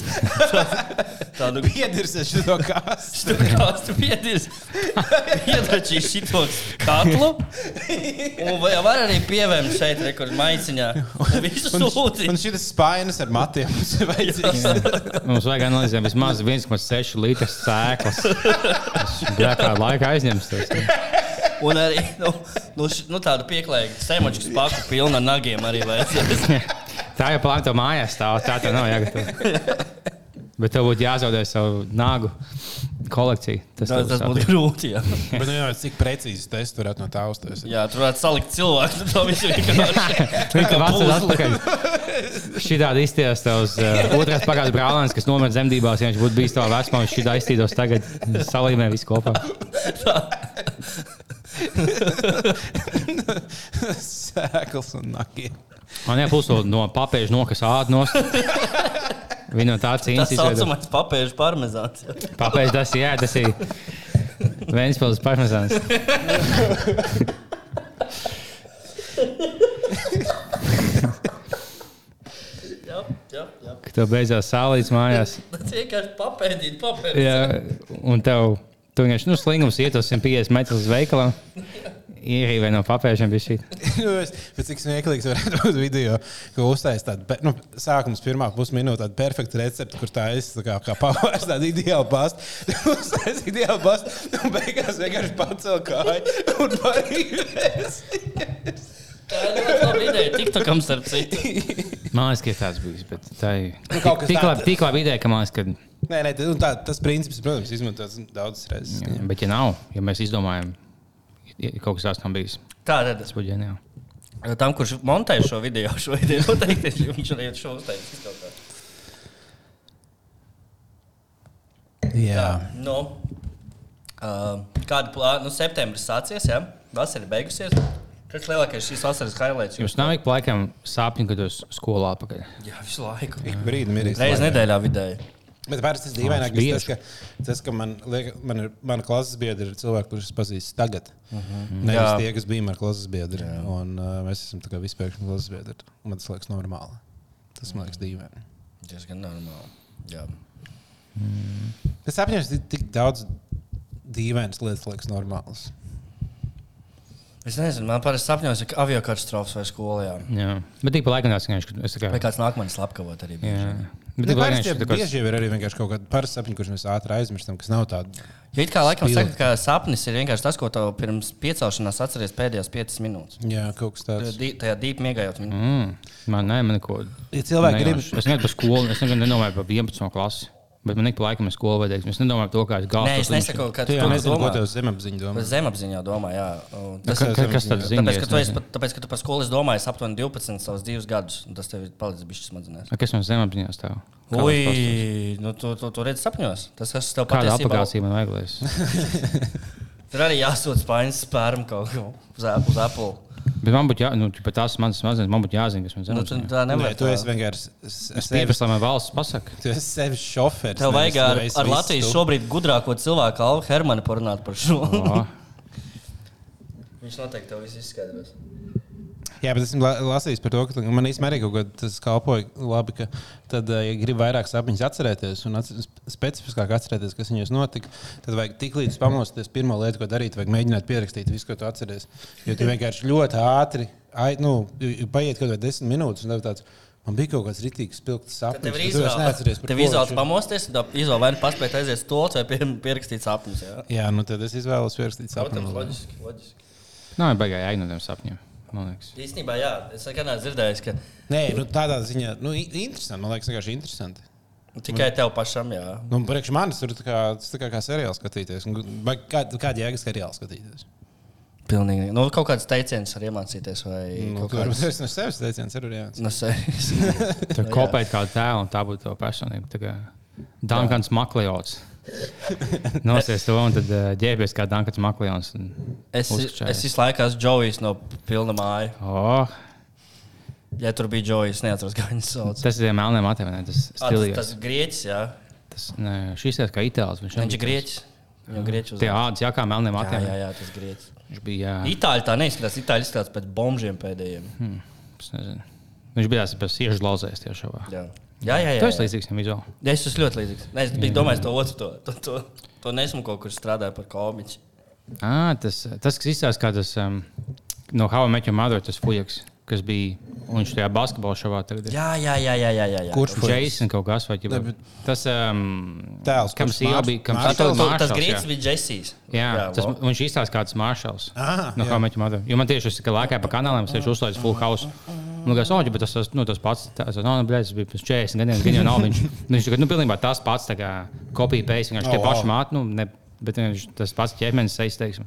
Tādu Piedirsies šo kāstu. kāstu piedīs. Iedračīs šito katlu. Un vai var arī pievēmt šeit, re, kur Un visu Un, sūti. un šis spainis ar matiem mums ir vajadzīgs. Mums vajag analizēt vismaz 1,6 litras sēklas. Tas grēkā laika aizņems. Tas, jā. Un arī nu, nu, nu, tādu pieklājīgu sēmaču spaku pilnu ar nagiem arī vajadzēs. Tā jau plānota mājās stāv, tā tev nav jāgatavo. Bet tev būtu jāzaudē savu nagu kolekciju. Tas, Tas, tas būtu grūti. Jā, Bet nu, jau cik precīzi tests varētu no tā uztaisīt. jā tur varētu salikt cilvēku. To visu vienkārši. Atpakaļ. Šī tāda izties tavs uh, otrais pagājušais brālēns, kas nomira zemdībās. Ja viņš būtu bijis tavā vecumā, viņš šī tā iztīdos tagad salīmē visu kopā. Sēkls un nakiem. Man jāpulso no papēža nokas ādnos. Viņa no tā Tas cīnās. saucamais papēžu parmezāns. jā. Papēža tas, jā, tas ir Vēnspils parmezāns. Jā, jā, jā. Kad tev beidzās sālīts mājās. Tas vienkārši papēdīt, papēdīt. Jā, un tev, tu vienkārši nu, slingums iet uz 150 metrus uz veikalu. Ierīvē no papēžiem bija šī. Nu, es- Bet cik smieklīgs varētu būt video, ko uztaisīt tādu nu, sākums, pirmā pusminūte, tādu perfektu recepti, kur tā ir tā kā, kā pavārs, tāda ideāla pasta. Uztaisīt ideālu pastu, un beigās vienkārši pacēl kāju un parīvēs. Tā ir laba ideja. TikTokam starp citu. Man liekas, ka ir tāds bijis. Bet tā ir Nu, kaut kas tāds. tik labi ideja, ka man liekas, ka. Nē, nē, tā, tā, tas princips, protams, izmantots daudzas reizes. Jā, bet, ja nav, ja mēs izdomājam, ja kaut kas tāds nav bijis, Tā tad. tas būtu ģeniāli. Tam, kurš montē šo video, šo ideju, noteikti viņš arī šo uztaisīs. kaut kā. Jā. Nu, uh, kāda plāna? Nu, septembris sācies, jā, vasara ir beigusies. Kas lielākais šīs vasaras highlights? Jums nav ik laikam sāpju, kad jūs skolā atpakaļ. Jā, visu laiku. Ik brīdi ir Reiz nedēļā vidēji. Bet parasti tas dīvainākais tas, ka, tas, ka man, liek, man ir mana klases biedra, ir cilvēki, kurus es pazīstu tagad. Uh -huh. Nevis Jā. tie, kas bija ar klases biedru. Un, uh, mēs esam tā kā vispārīgi klases biedri. Un Man tas liekas normāli. Tas man liekas dīvaini. Diezgan normāli. Jā. Es apņēmu, ka tik daudz dīvainas lietas liekas normālas. Es nezinu, man parasti sapņos, ka avio katastrofas vai skolā. Jā, bet tik pa laikam vienkārši, ka es tā kā. Vai kāds nākamais slepkavot arī. bieži Jā, vien. Bet pa laikam parasti jau tā kā. bieži ir arī vienkārši kaut kāda parasta sapņa, kurus mēs ātri aizmirstam, kas nav tāda. Jo it kā laikam saka, ka sapnis ir vienkārši tas, ko tev pirms piecelšanās atceries pēdējās piecas minūtes. Jā, kaut kas tāds. Dī- Tajā dīpā miegājot. Mm. Man nē, man neko. Ja cilvēki grib. Es negribu par skolu, es negribu nedomāju par 11. klasi. Bet man ik pa laikam ir skolu vajadzīgs. Es nedomāju par to, kā es gāju. Nē, es nesaku, ka Tu tu jau nezini, ko domā. tev zemapziņā domā. Es zemapziņā domāju, jā. Un Tas, Ka- ka- Kas tad zina? tāpēc, ka es tu pat- tāpēc, ka tu par skolu esi domājis aptuveni 12 savus divus gadus. un Tas tev ir palicis bijis smadzenēs. A, Kas man zemapziņā stāv? Kā Ui, nu, tu, tu, tu redzi sapņos. Tas, kas tev Kāda patiesībā aplikācija man vajag? es- Tur arī jāsūta spaiņas spērnu kaut ko uz, uz Apple. Bet man būtu jā, nu, tās manas smadzenes, man būtu jāzina, kas man Nu, tu zemapziņā. tā Nē, nevar. tu esi tā. vienkārši Es pieprasu, lai man valsts pasaka. tu esi sevis šoferis. Tev vajag ar, tu ar Latvijas tu. šobrīd gudrāko cilvēku, Alvu Hermanu, parunāt par šo. Viņš noteikti tev viss izskaidros. Jā, bet esmu la- lasījis par to, ka man īstenībā arī kaut kā tas kalpoja labi, ka tad, eh, ja gribi vairāk sapņus atcerēties un atcer, specifiskāk atcerēties, kas viņos notika, tad vajag tik līdz pamosties. Pirmā lieta, ko darīt, vajag mēģināt pierakstīt visu, ko tu atceries. Jo tu vienkārši ļoti ātri, ai, nu, paiet kaut kādā desmit minūtes, un tev tāds. Man bija kaut kāds rītīgs, spilgts sapnis. Tev ir neatceries, par Tev ir. pamosties, tad izvēlas vai nu paspēt aiziet uz to, vai pie, pierakstīt sapņus. Jā, Jā, nu tad es izvēlos pierakstīt Protams, sapņus. loģiski. loģiski. Nav baigā no tiem sapņiem. Man. Īstenībā, jā, es nekad neesmu dzirdējis, ka Nē, nu, tādā ziņā, nu, interesanti. Man liekas, vienkārši interesanti. tikai tev pašam, jā. Nu, priekš manis tur tā kā, tas kā, kā seriāls skatīties. Vai kā, kāda jēga seriāla skatīties? Pilnīgi. Nu, kaut kāds teiciens var iemācīties, vai Nu, kāds. tas no sevis teiciens ir jā. No sevis. Tur kopēt kādu tēlu, un tā būtu tā personība. Tā kā Dankans Maklejots. Nosies to, un tad uh, ģērbies kā Dankans Maklejons. un Es, uzkačājies. es visu laiku esmu Džojs no pilna māja. Oh, Ja tur bija Džojs, neatceros, kā viņas sauc. tas ir melniem atēmēm, tas Ah, tas, tas grieķis, jā. Tas, ne, šis ir kā itāls. Viņš, Viņš ir grieķis. Viņam grieķis Tie ādas jākā melniem Jā, jā, atēmēm. jā, tas grieķis. Viņš bija, jā, Itāļi tā neizskatās. Itāļi izskatās pēc bombžiem pēdējiem. nezinu. Viņš bija tāds pēc siežu lauzēs tiešā. Jā, jā, jā. Tas jā. līdzīgs viņam vizuāli. Es esmu ļoti līdzīgs. Ne, es biju domājis to otru, to, to, to, to nesmu kaut kur strādājis par komiķu. Ah, tas, tas, kas izstāsta kā tas um, no How I Met Your Mother, tas fujaks, kas bija, un viņš tajā basketbolā šovā tagad ir. Jā, jā, jā, jā, jā, jā. Kurš fujaks? Jason kaut kas vai ķipa. Ne, bet- Tas, um, Tēls, kam Mārs- bija, kam to, bija tas jā. bija Jessijs. Jā, jā tas, viņš izstāsta kāds maršals. Ah, no jā. kā mēs tam Jo man tieši tas, ka lēkāja pa kanāliem, es tieši uzslēdzu full house. Man liekas, oh, bet tas, tas, nu, tas pats, tas, no, nu, tas bija pirms 40 gadiem, gan jau nav. Viņš, viņš tagad, nu, pilnībā tas pats, tā kā kopija pēc, vienkārši Oh, tie paši māti, nu, ne, bet viņš, tas pats ķermenis, es teiksim.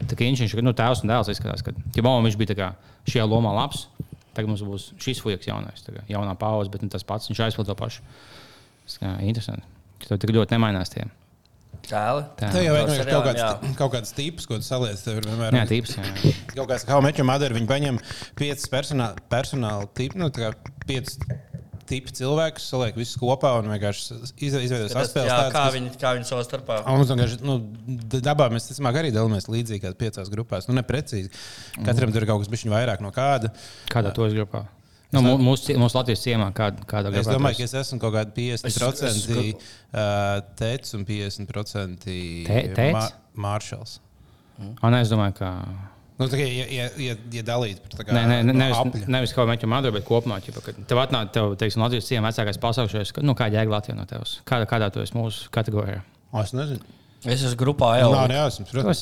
Tā kā viņš, viņš, nu, tēvs un dēls izskatās, ka, ja mamma viņš bija kā šajā lomā labs, tagad mums būs šis fujaks jaunais, kā jaunā pauze, bet nu, tas pats, viņš aizpild to pašu. Tas kā interesanti. Tev tik ļoti nemainās tie. Tēli. Tā. Tev jau ir seriālam, kaut kāds, kaut kāds tips, ko saliec. Tev ir vienmēr Jā, tīps. Jā. kaut kāds kā meķa madara. Viņi paņem piecus personāla, personāla tipu, nu, tā kā piecus tipu cilvēkus, saliek visus kopā un vienkārši iz- izveido Tas, saspēles. jā, kā viņi, kā viņi savā starpā. Un Mums vienkārši, nu, dabā mēs ticamāk arī dalāmies līdzīgi kā piecās grupās. Nu, neprecīzi. Katram tur ir kaut kas bišķiņ vairāk no kāda. Kādā to grupā? Nu, mū- mūsu, mūsu Latvijas ciemā, kāda, kāda Es grupā domāju, ka es esmu kaut kādi 50% uh, teicis un 50% Te- esi? Ah, nē, es domāju, ka. Nu, tā kā, ja, ja, ja, ja dalīt par tā kā Nē, nē, no nevis, nevis kā meķa madara, bet kopumā. Kad tev atnāk, tev, teiksim, Latvijas ciemā vecākais pasaukšais, nu, kā jēga Latvijā no tevis? Kādā, kādā tu esi mūsu kategorijā? Es nezinu. Es esmu grupā jau. nē, jāsams, Tu protams.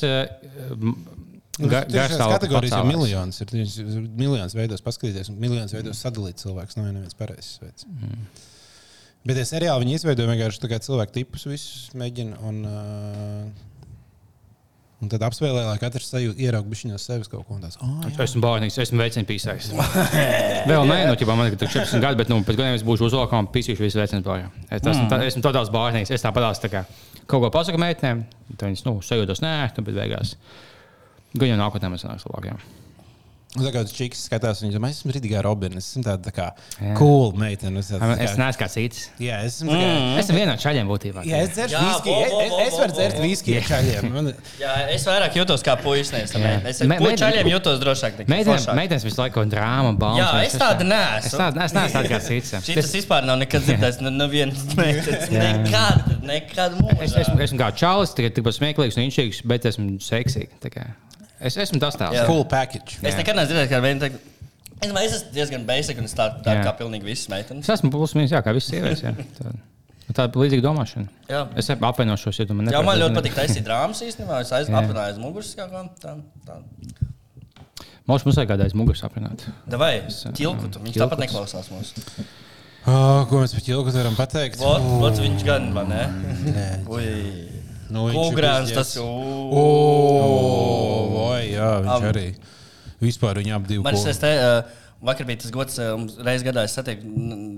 Nu, ga- tieši tās garstāvokļa kategorijas ir pacēlājs. miljonus. Ir miljonus veidos paskatīties, un miljonus veidos sadalīt cilvēkus. Nav neviens pareizs veids. Mhm. Bet tie seriāli viņi izveido vienkārši cilvēku tipus, visus mēģina. Un, uh, Un tad apspēlē, lai katrs sajūta, ieraugtu viņa sevis kaut ko tādu. Oh, Es esmu baudījis, esmu veicināts pīsājis. Vēl nē, nu, ķipā, man ir 14 gadi, bet nu, pēc gadiem es būšu uzvalkā un pīsīšu visu veicinātu bājā. Es esmu, tā, esmu totāls baudījis. Es tāpat tā kā kaut ko pasaku meitenēm, tad viņas nu, sajūtas nē, bet beigās. Gan jau nākotnē mēs sanāksim tā kā tas čiks skatās, viņš domā, es esmu rītīgā Robina. Es esmu tāda tā kā cool meitene. Es, tā Es kā, neesmu kāds cits. jā, es esmu tā kā. Esmu viena no čaļiem būtībā. Jā, es dzeršu viskiju. vo, Es, vo, es, es varu dzert vo. viskiju ar čaļiem. Man- Jā, es vairāk jūtos kā puisis. Es puiku meitene- čaļiem jūtos drošāk. Meitenes, meitenes visu laiku ir drāma, balva. Jā, es tāda Es neesmu. tāda es neesmu tāds kāds cits. Šis vispār nav nekad dzirdējis. No nevienas meitenes. Nekad, nekad Es mūžā. esmu, esmu kā čalis, tikai tikpat smieklīgs un inčīgs, bet esmu seksīgs. Tā. Es esmu tas. Jā. Full package. Es nekad neesmu dzirdējis, kā viena teikt. Es domāju, es esmu diezgan basic un es tādu tā, Jā. kā pilnīgi visas meitenes. Es esmu plus mīnus, jā, kā visas sievietes. Tā- Tāda līdzīga domāšana. Jā. Es apvienošos, ja tu man Jā, man ļoti nepatīk. patīk taisīt drāmas īstenībā. Es aizgāju aiz muguras kā kā tā. tā. Mums mums vajag kādreiz muguras apvienot. Davai, Es, ķilkutu. Viņš ķilkuts. tāpat neklausās mūs. Oh, ko mēs par ķilku varam pateikt? Vot, vot viņš gan, vai ne? Nē, Ui. Nu, Kungrāns tas ir. Jā, viņš Am. arī. Vispār viņa ap divu Man šis te, uh, vakar bija tas gods, mums reizes gadā es satieku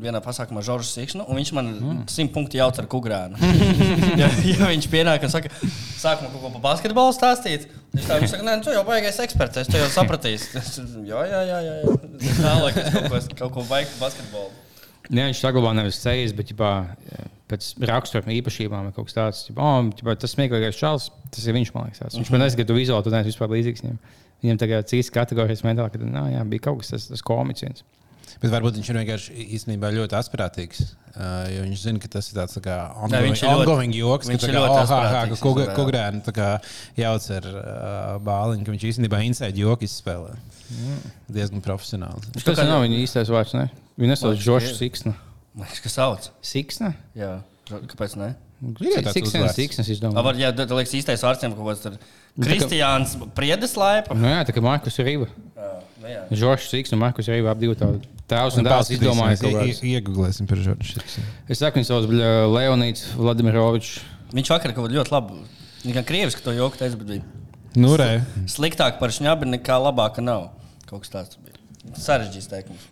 vienā pasākumā Žoržu Sikšanu, un viņš man Mm. simt punktu jauc ar kugrānu. ja, ja viņš pienāk un saka, sākumā kaut ko par basketbolu stāstīt, viņš tā viņš saka, nē, nu, tu jau baigais eksperts, es to jau sapratīšu. Jā, jā, jā, jā. jā. Tālāk es kaut ko, kaut ko baigtu basketbolu. Jā, viņš saglabā nevis sejas, bet ģipā, pēc rakstura īpašībām vai kaut kas tāds. Ģipā, oh, ģipā, tas smieklīgais čels, tas ir viņš, man liekas. Tāds. Viņš man nezina, ka tu vizuāli tu neesi vispār līdzīgs viņam. Viņam tagad cits kategorijas mentāli, ka nā, jā, bija kaut kas tas, tas komiks. Bet varbūt viņš ir vienkārši īstenībā ļoti asprātīgs. Uh, jo viņš zina, ka tas ir tāds tā kā Nē, ongoing, viņš ir ļoti- ongoing joks, ka kā, oh, ha, ha, tā kā jauc ar uh, bāliņu, ka viņš īstenībā inside joku izspēlē. Diezgan profesionāli. Viņš tas nav viņa īstais vārds. Ne? Viņa nesauc Džošu. Siksna. Man liekas, ka sauc. Siksna? Jā, kāpēc ne? Siksna, uzvārds. Siksnas, es Tā domāju. var, jā, tā liekas īstais vārds, kaut kāds tur Kristiāns Priedes laipa. Nu jā, tā kā Markus Rīva. Jā, nu jā. Žoržs Siksna un Markus Rīva ap divu tādu tēvs un dēls izdomāja kaut kādu. Iegūlēsim par Žoržu. Es saku, viņš sauc Leonīts Vladimirovičs. Viņš vakar kaut ko ļoti labu. Viņš gan krieviski to joku teica, bet bija Nu, re. sliktāk par šņabi nekā labāka nav. Kaut kas tāds bija. Sarežģīts teikums.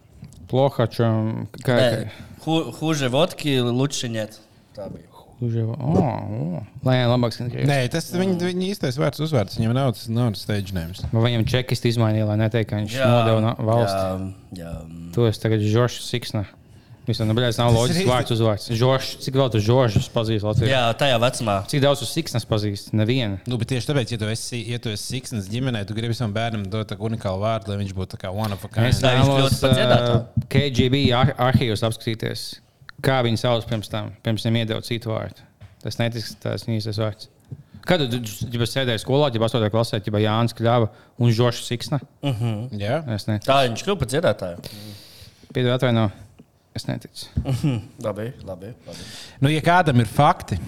Plohačam. Kā Huže vodki, lučiņiet. Tā bija. Uževa. O, o. Lai jā, labāk skan krieviski. Nē, tas viņa, viņa īstais vārds uzvārds. Viņam nav tas nav stage names. Vai viņam čekisti izmainīja, lai neteiktu, ka viņš nodeva na- valsts? Jā, jā. Tu esi tagad Žoržs Siksna. Visam, nu, nav loģisks ir vārds uzvārds. Žoržs, cik vēl tu Žoržus pazīsti Latvijā? jā, tajā vecumā. Cik daudz uz Siksnas pazīst? Nevienu. Nu, bet tieši tāpēc, ja tu esi, ja tu esi siksnas ģimenē, tu gribi savam bērnam dot tādu unikālu vārdu, lai viņš būtu kā one of a kind. Es viņš vēlos uh, KGB ar arhīvus apskatīties, kā viņi sauc pirms tam, pirms viņiem iedeva citu vārdu. Tas netiks tas īstais vārds. Kad tu ja sēdēji skolā, ja 8. klasē, ja Jānis Kļāva un Žoržs Siksna? Jā, Es ne. Tā viņš kļuva par dziedātāju. Piedod atvaino. Es neticu. Labi, labi. labi. nu, ja kādam ir fakti,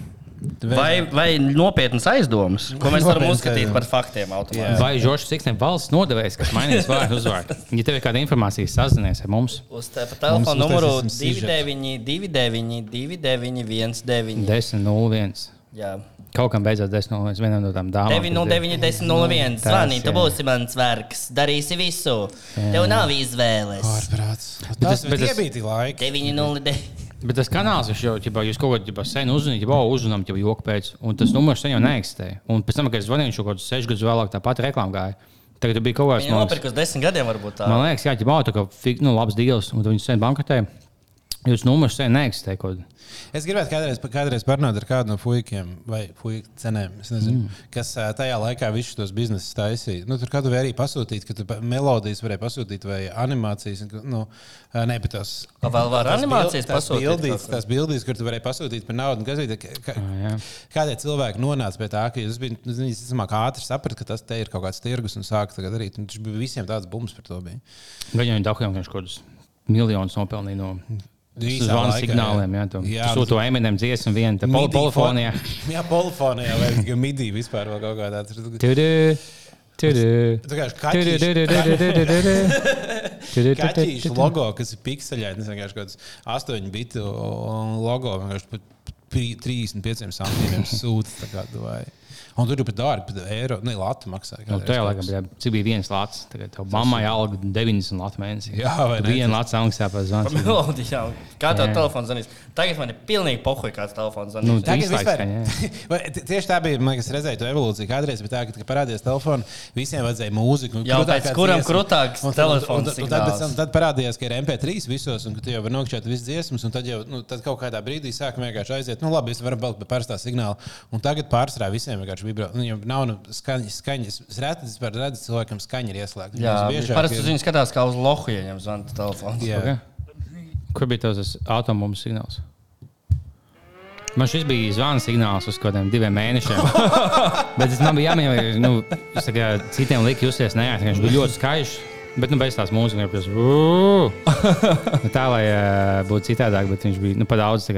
Vai, vai nopietnas aizdomas, ko mēs varam uzskatīt par faktiem? automātiski? Vai Žoržs Siksna ir valsts nodevējs, kas mainīs vārdu uzvārdu? Ja tev ir kāda informācija, sazinies ar mums. Uz telefona numuru uztaisīsim sižetu. 29, 29, 29, 19. 10, 01. Jā, Kaut kam beidzot 10, 01. Viena no tām dāmām. 9, kas 9, 10, 01. Tas, Zvani, tu jā. būsi mans vergs. Darīsi visu. Tev nav izvēles. ārprāts. tas- bija tie laiki. 9, 0, 9. Bet tas kanāls jau ģibā, jūs kaut kādā sen uzzināt, jau uzzinām, jau joku pēc, un tas numurs sen jau neeksistē. Un pēc tam, kad es zvanīju, viņš kaut kādus sešus gadus vēlāk tāpat reklāmā gāja. Tagad bija kaut kāds Viņa nopirka uz 10 gadiem, varbūt tā. Man liekas, jā, ģibā, tā kā fik, nu, labs deals, un viņš sen bankrotēja. Jūs numurs neeksistē. Kaut. Es gribētu kādreiz, kādreiz parunāt ar kādu no puikiem vai puiku cenēm, es nezinu, mm. kas tajā laikā visus tos biznesus taisīja. Nu, tur kādu arī pasūtīt, ka melodijas varēja pasūtīt vai animācijas. ka, Nu, ne, bet tās, Ka vēl var animācijas bil- tās pasūtīt ko? tās bildītes, kur tu varēji pasūtīt par naudu. kas bija, ka- ka- jā. Kādēļ cilvēki nonāca pie tā, ka es biju visticamāk ātri sapratu, ka tas te ir kaut kāds tirgus un sāka tagad darīt. Un Tas bija visiem tāds bums par to. Bija. Gan jau viņi daudziem viņš kaut kādus miljonus nopelnīja no zvanu signāliem. Jā, tu, Jā, sūto Eminem dziesmu vienu, tad pol polifonijā. fo- Jā, polifonijā vai midī vispār vēl kaut kādā. Tudu. Tā kaķis- logo, kas ir pikseļains, vienkārši kaut kāds 8 bitu logo, vienkārši pat pri- 35 centiem sūta. Un tur ir pat dārgi, pat eiro, ne latu maksā. Nu, kaut laikā kas. bija cik bija viens lats. Tagad tev mammai alga 90 latu mēnesī. Jā, vai ne? Viena lats maksā par zvanu. Kā tev telefons zvanīs? Tagad man ir pilnīgi pohuļ, kāds telefons zvanīs. Nu, Tagad vispār, vai, tieši tā bija. Man liekas, redzēju to evolūciju. Kādreiz bija tā, ka, kad parādījās telefons, visiem vajadzēja mūziku. un Jā, pēc kuram krūtāks Un- un- telefons un- un- un Tad, tam- tad parādījās, ka ir MP3 visos, un ka tu jau vari nokļūt visas dziesmas. un Tad jau nu, tad kaut kādā brīdī sāka vienkārši aiziet. Nu, labi, es varu palikt pie parastā signāla. Un tagad pārsvarā visiem vienkārši vibrē. Nu, jau nav nu, skaņas. skaņas. Es reti vispār redzu, cilvēkam skaņa ir ieslēgta. Jā, biežāk parasti ir- uz viņu skatās kā uz lohu, ja viņam zvana telefons. Jā. Okay. Kur bija tas atombumbu signāls? Man šis bija zvana signāls uz kaut kādiem diviem mēnešiem. Bet tas man bija jāmēģina. Nu, kā citiem liku justies neērti. Viņš bija ļoti skaļš. Bet nu, bez tās mūzikas bija. Nu, tā, lai uh, būtu citādāk, bet viņš bija nu, pa daudz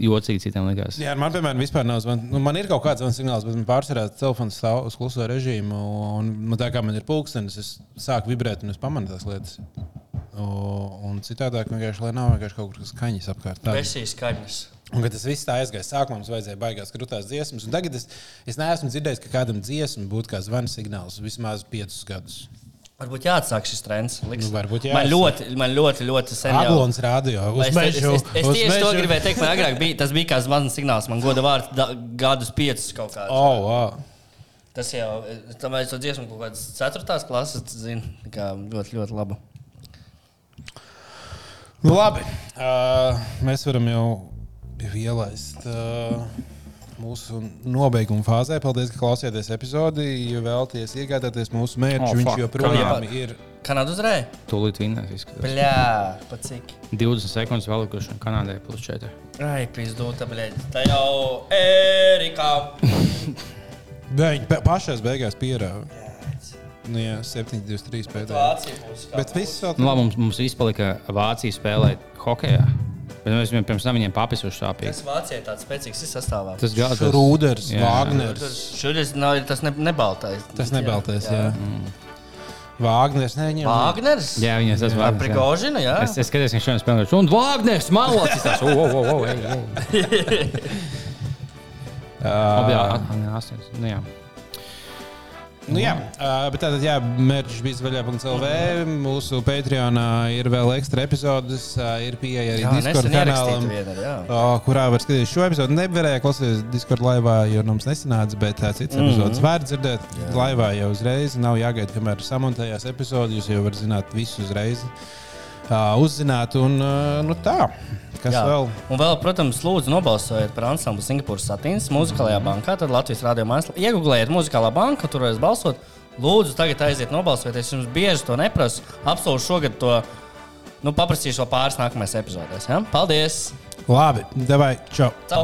jocīgi citiem likās. Jā, man, piemēram, vispār nav zvans. Nu, man ir kaut kāds zvans signāls, bet man pārsvarā telefons stāv uz kluso režīmu. Un, man tā kā man ir pulkstenis, es sāku vibrēt un es pamanu tās lietas. Un citādāk vienkārši, lai nav vienkārši kaut kas skaņas apkārt. Tā. Besīs skaņas. Un, kad tas viss tā aizgāja, sākumā mums vajadzēja baigās krūtās dziesmas. un Tagad es, es neesmu dzirdējis, ka kādam dziesmam būtu kā zvana signāls vismaz piecus gadus. Varbūt jāatsāk šis trends. Liks. Nu, varbūt man jāatsāk. ļoti, man ļoti, ļoti sen jau. Aglons radio. Uz Es, es, es, es tieši to mežu. gribēju teikt. Man agrāk bija tas bija kā zvans signāls. Man goda vārds da, gadus piecus kaut kādā. Oh, wow. Tas jau tam es to dziesmu kaut kādas ceturtās klases zinu. Kā ļoti, ļoti labi. Nu, labi. Uh, mēs varam jau ielaist uh, mūsu nobeiguma fāzē. Paldies, ka klausījāties epizodi. Ja vēlaties iegādāties mūsu mērķi, Oh, viņš fuck. joprojām Kā- ir. Kanāda uzreiz? Tūlīt vinnēs izskatās. Bļā, pa cik? 20 sekundes valikuši Kanādai plus 4. Ai, pīzdūta, bļā. Tā jau Erika. Viņi pa- pašās beigās pierāva. Nu, jā, 7, 2, 3 pēdējā. Bet viss vēl Nu, labi, mums, mums izpalika Vācija spēlēt hokeja. Bet mēs viņam pirms tam viņiem papisuši sāpīgi. Tas Vācijai tāds spēcīgs ir sastāvā. Tas gals. Rūders, Jā. Vāgners. Šodien nav tas ne, nebaltais. Tas nebaltais, jā. Vāgners neņem. Vāgners? Jā, viņas tas Ar Vāgners, jā. Jā. Es, es skatījos, ka šodien spēlēju. Un Vāgners, Malocis! Tas, o, o, o, o, ej, ej. Labi, jā, Uh. Nu, jā. Nu, jā, bet tātad, jā, mērķis bija vaļā.CLV. Mūsu Patreonā ir vēl ekstra epizodes, ir pieeja arī Jā, Discord kanālam. viena, kurā var skatīties šo epizodu. Nevarēja klausīties Discord laivā, jo mums nesanāca, bet uh, cits mm -hmm. epizodes var dzirdēt jā. laivā jau uzreiz. Nav jāgaida, kamēr samontējās epizode. Jūs jau varat zināt visu uzreiz. Uzzināt, un uh, nu tā. Kas Jā. vēl? Un vēl, protams, lūdzu, nobalsojiet par ansamblu Singapūras satīnas muzikālajā bankā. Tad Latvijas rādio mājaslapā iegūlējiet muzikālā banka, tur varēs balsot. Lūdzu, tagad aiziet nobalsot. Es jums bieži to neprasu. Apsolu šogad to nu, paprasīšu vēl pāris nākamajās epizodēs. Ja? Paldies! Labi, devai, čau! Ciao.